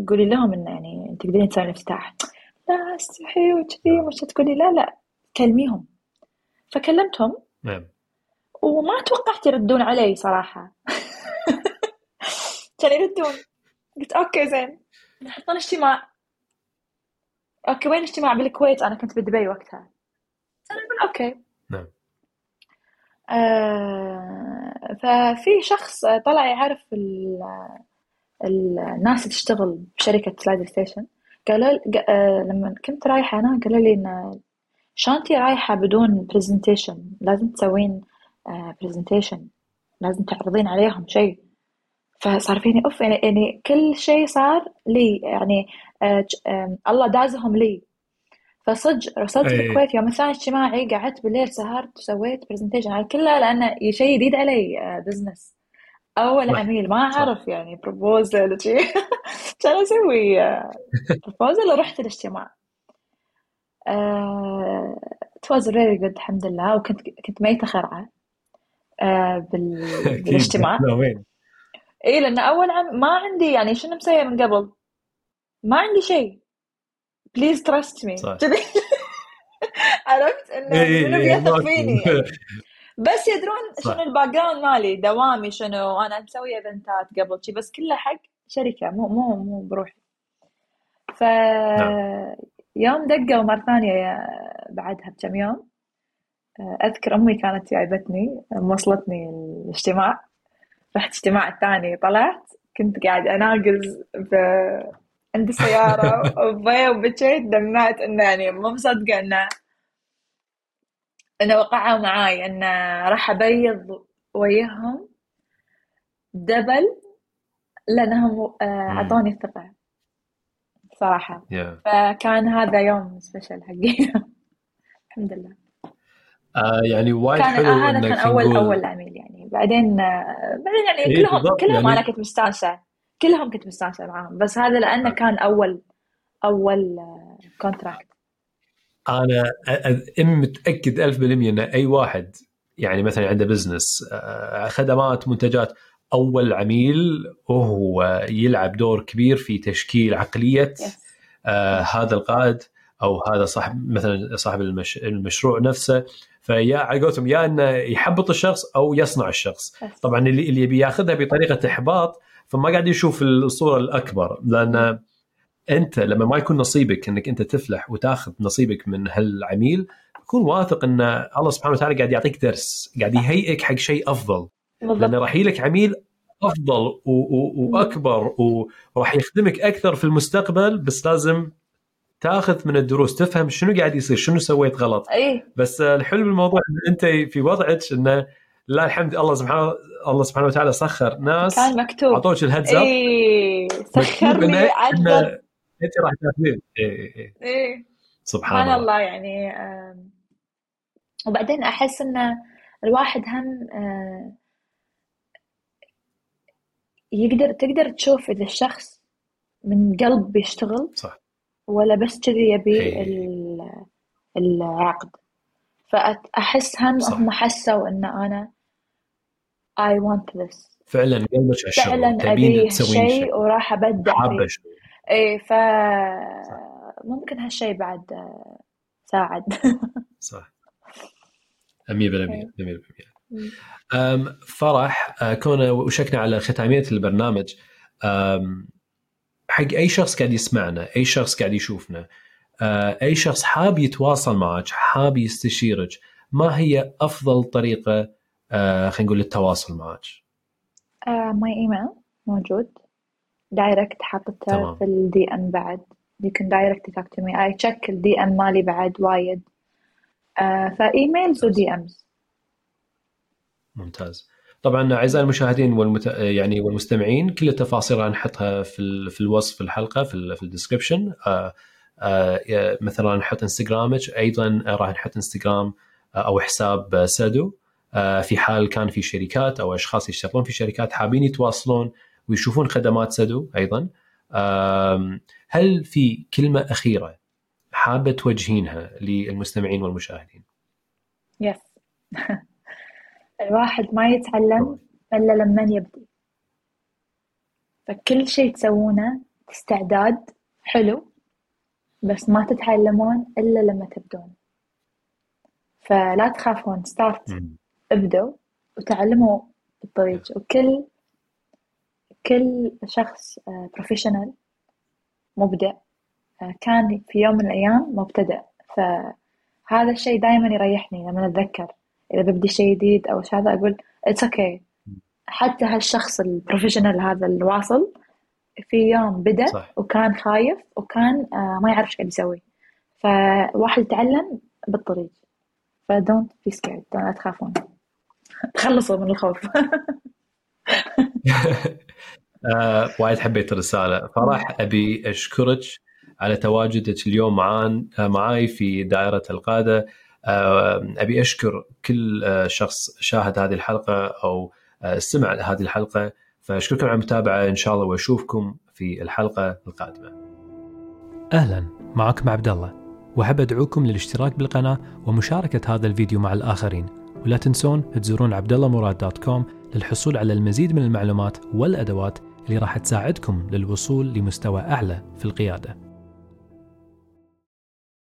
قولي لهم انه يعني أنت تقدرين تسوين افتتاح لا استحي وكذي مش تقولي؟ لا لا كلميهم. فكلمتهم. نعم. وما توقعت يردون علي صراحة. كان يردون قلت okay زين. نحطون اجتماع. okay وين اجتماع بالكويت. أنا كنت بدبي وقتها. أنا أقول okay. نعم. آه ففي شخص طلع يعرف الناس اللي تشتغل بشركة سلايدر ستيشن قالوا آه لما كنت رايحة أنا قالوا لي إن شانتي رايحة بدون presentation لازم تسوين presentation آه لازم تعرضين عليهم شيء. فصار فيني أوف يعني, يعني كل شيء صار لي يعني آه آه الله دازهم لي. فصدق وصلت في الكويت يوم الثاني اجتماعي قعدت بالليل سهرت وسويت presentation على كلها لأنه شيء جديد علي business أول عميل ما أعرف يعني proposal وشي. كان أسوي؟ proposal ورحت الاجتماع. it was really good الحمد لله. وكنت كنت ميتة خرعة. بال... بالاجتماع. اي لأن أول عميل ما عندي يعني شنو مسوية من قبل؟ ما عندي شيء. please trust me عرفت؟ إنه منو بيثق فيني بس يدرون شنو ال background مالي دوامي شنو. أنا مسوي eventات قبل شي بس كله حق شركة مو مو مو بروحي. ف يوم دقوا مرة ثانية بعدها بكم يوم أذكر أمي كانت جايبتني موصلتني الاجتماع. رحت اجتماع الثاني طلعت كنت قاعد أناقز ب... عند السيارة وبكيت دمعت إنه يعني مو مصدقة إنه إنه وقعوا معاي ان راح أبيض وياهم double لانهم أعطوني الثقة صراحة yeah. فكان هذا يوم special حقي الحمد لله آه يعني وايد كان حلو هذا كان أول. أول عميل يعني بعدين بعدين يعني إيه كلهم كلهم يعني... أنا كنت مستانسة. كلهم كنت مستانسة معاهم بس هذا لأنه كان أول أول contract أنا متأكد 1000% إن أي واحد يعني مثلا عنده بزنس خدمات منتجات أول عميل وهو يلعب دور كبير في تشكيل عقلية آه هذا القائد أو هذا صاحب مثلا صاحب المش... المشروع نفسه. فيا على قولتهم يا إنه يحبط الشخص أو يصنع الشخص. طبعا اللي اللي يبي ياخذها بطريقة إحباط فما قاعد يشوف الصورة الأكبر لأن أنت لما ما يكون نصيبك إنك أنت تفلح وتأخذ نصيبك من هالعميل كون واثق إن الله سبحانه وتعالى قاعد يعطيك درس قاعد يهيئك حق شيء أفضل. لأنه راح لك عميل أفضل و- و- وأكبر وراح يخدمك أكثر في المستقبل بس لازم تاخذ من الدروس تفهم شنو قاعد يصير شنو سويت غلط. أي. بس الحلو بالموضوع إن أنت في وضعك إنه لا الحمد الله سبحانه الله سبحانه وتعالى سخر ناس. كان مكتوب. أعطوك الهدز اي سخر لي عدد أنت راح تاخذين. اي اي إيه. سبحان الله. الله يعني وبعدين أحس إن الواحد هم يقدر تقدر تشوف إذا الشخص من قلب بيشتغل صح. ولا بس كذي يبي إيه. العقد. فأحس هم صح. هم حسوا إن أنا I want this. فعلا قلبك على الشغل فعلا تبين أبي شيء. وراح أبدع حابة فيه إيه ف ممكن هالشيء بعد ساعد. صح. 100% 100% أم، فرح أه، كون وشكنا على ختامية البرنامج حق أي شخص قاعد يسمعنا أي شخص قاعد يشوفنا أه، أي شخص حاب يتواصل معك حاب يستشيرك ما هي أفضل طريقة أه، خلينا نقول للتواصل معك؟ my email موجود. direct حاطته. في ال DM بعد. You can direct talk to me. I check ال DM مالي بعد وايد. آه ف emails و DMs ممتاز. طبعا أعزائي المشاهدين والمت... يعني والمستمعين كل التفاصيل راح نحطها في ال... في الوصف الحلقة في ال... في ال description آه آه مثلا نحط إنستغرامك أيضا راح نحط إنستغرام أو حساب سادو. آه في حال كان في شركات أو أشخاص يشتغلون في شركات حابين يتواصلون ويشوفون خدمات سادو أيضا. هل في كلمة أخيرة حابة توجهينها للمستمعين والمشاهدين؟ يس الواحد ما يتعلم إلا لما يبدي فكل شيء تسوونه استعداد حلو بس ما تتعلمون إلا لما تبدون. فلا تخافون start ابدوا وتعلموا الطريق وكل كل شخص professional آه، مبدع آه، كان في يوم من الأيام مبتدئ فهذا الشيء دائما يريحني لما أتذكر. إذا ببدي شيء جديد أو هذا أقول it's okay okay. حتى هالشخص ال professional هذا الواصل في يوم بدأ صح. وكان خايف وكان آه، ما يعرف إيش قاعد يسوي. فواحد يتعلم بالطريق. ف don't be scared لا تخافون. تخلصوا من الخوف. آه، وايد حبيت الرسالة. فرح أبي أشكرك على تواجدك اليوم معان معاي في دائرة القادة. أبي أشكر كل شخص شاهد هذه الحلقة أو استمع لهذه الحلقة. فأشكركم على المتابعة. إن شاء الله وأشوفكم في الحلقة القادمة. أهلا. معكم عبد الله. وأحب أدعوكم للاشتراك بالقناة ومشاركة هذا الفيديو مع الآخرين. ولا تنسون تزورون عبدالله دوت كوم للحصول على المزيد من المعلومات والأدوات اللي راح تساعدكم للوصول لمستوى أعلى في القيادة.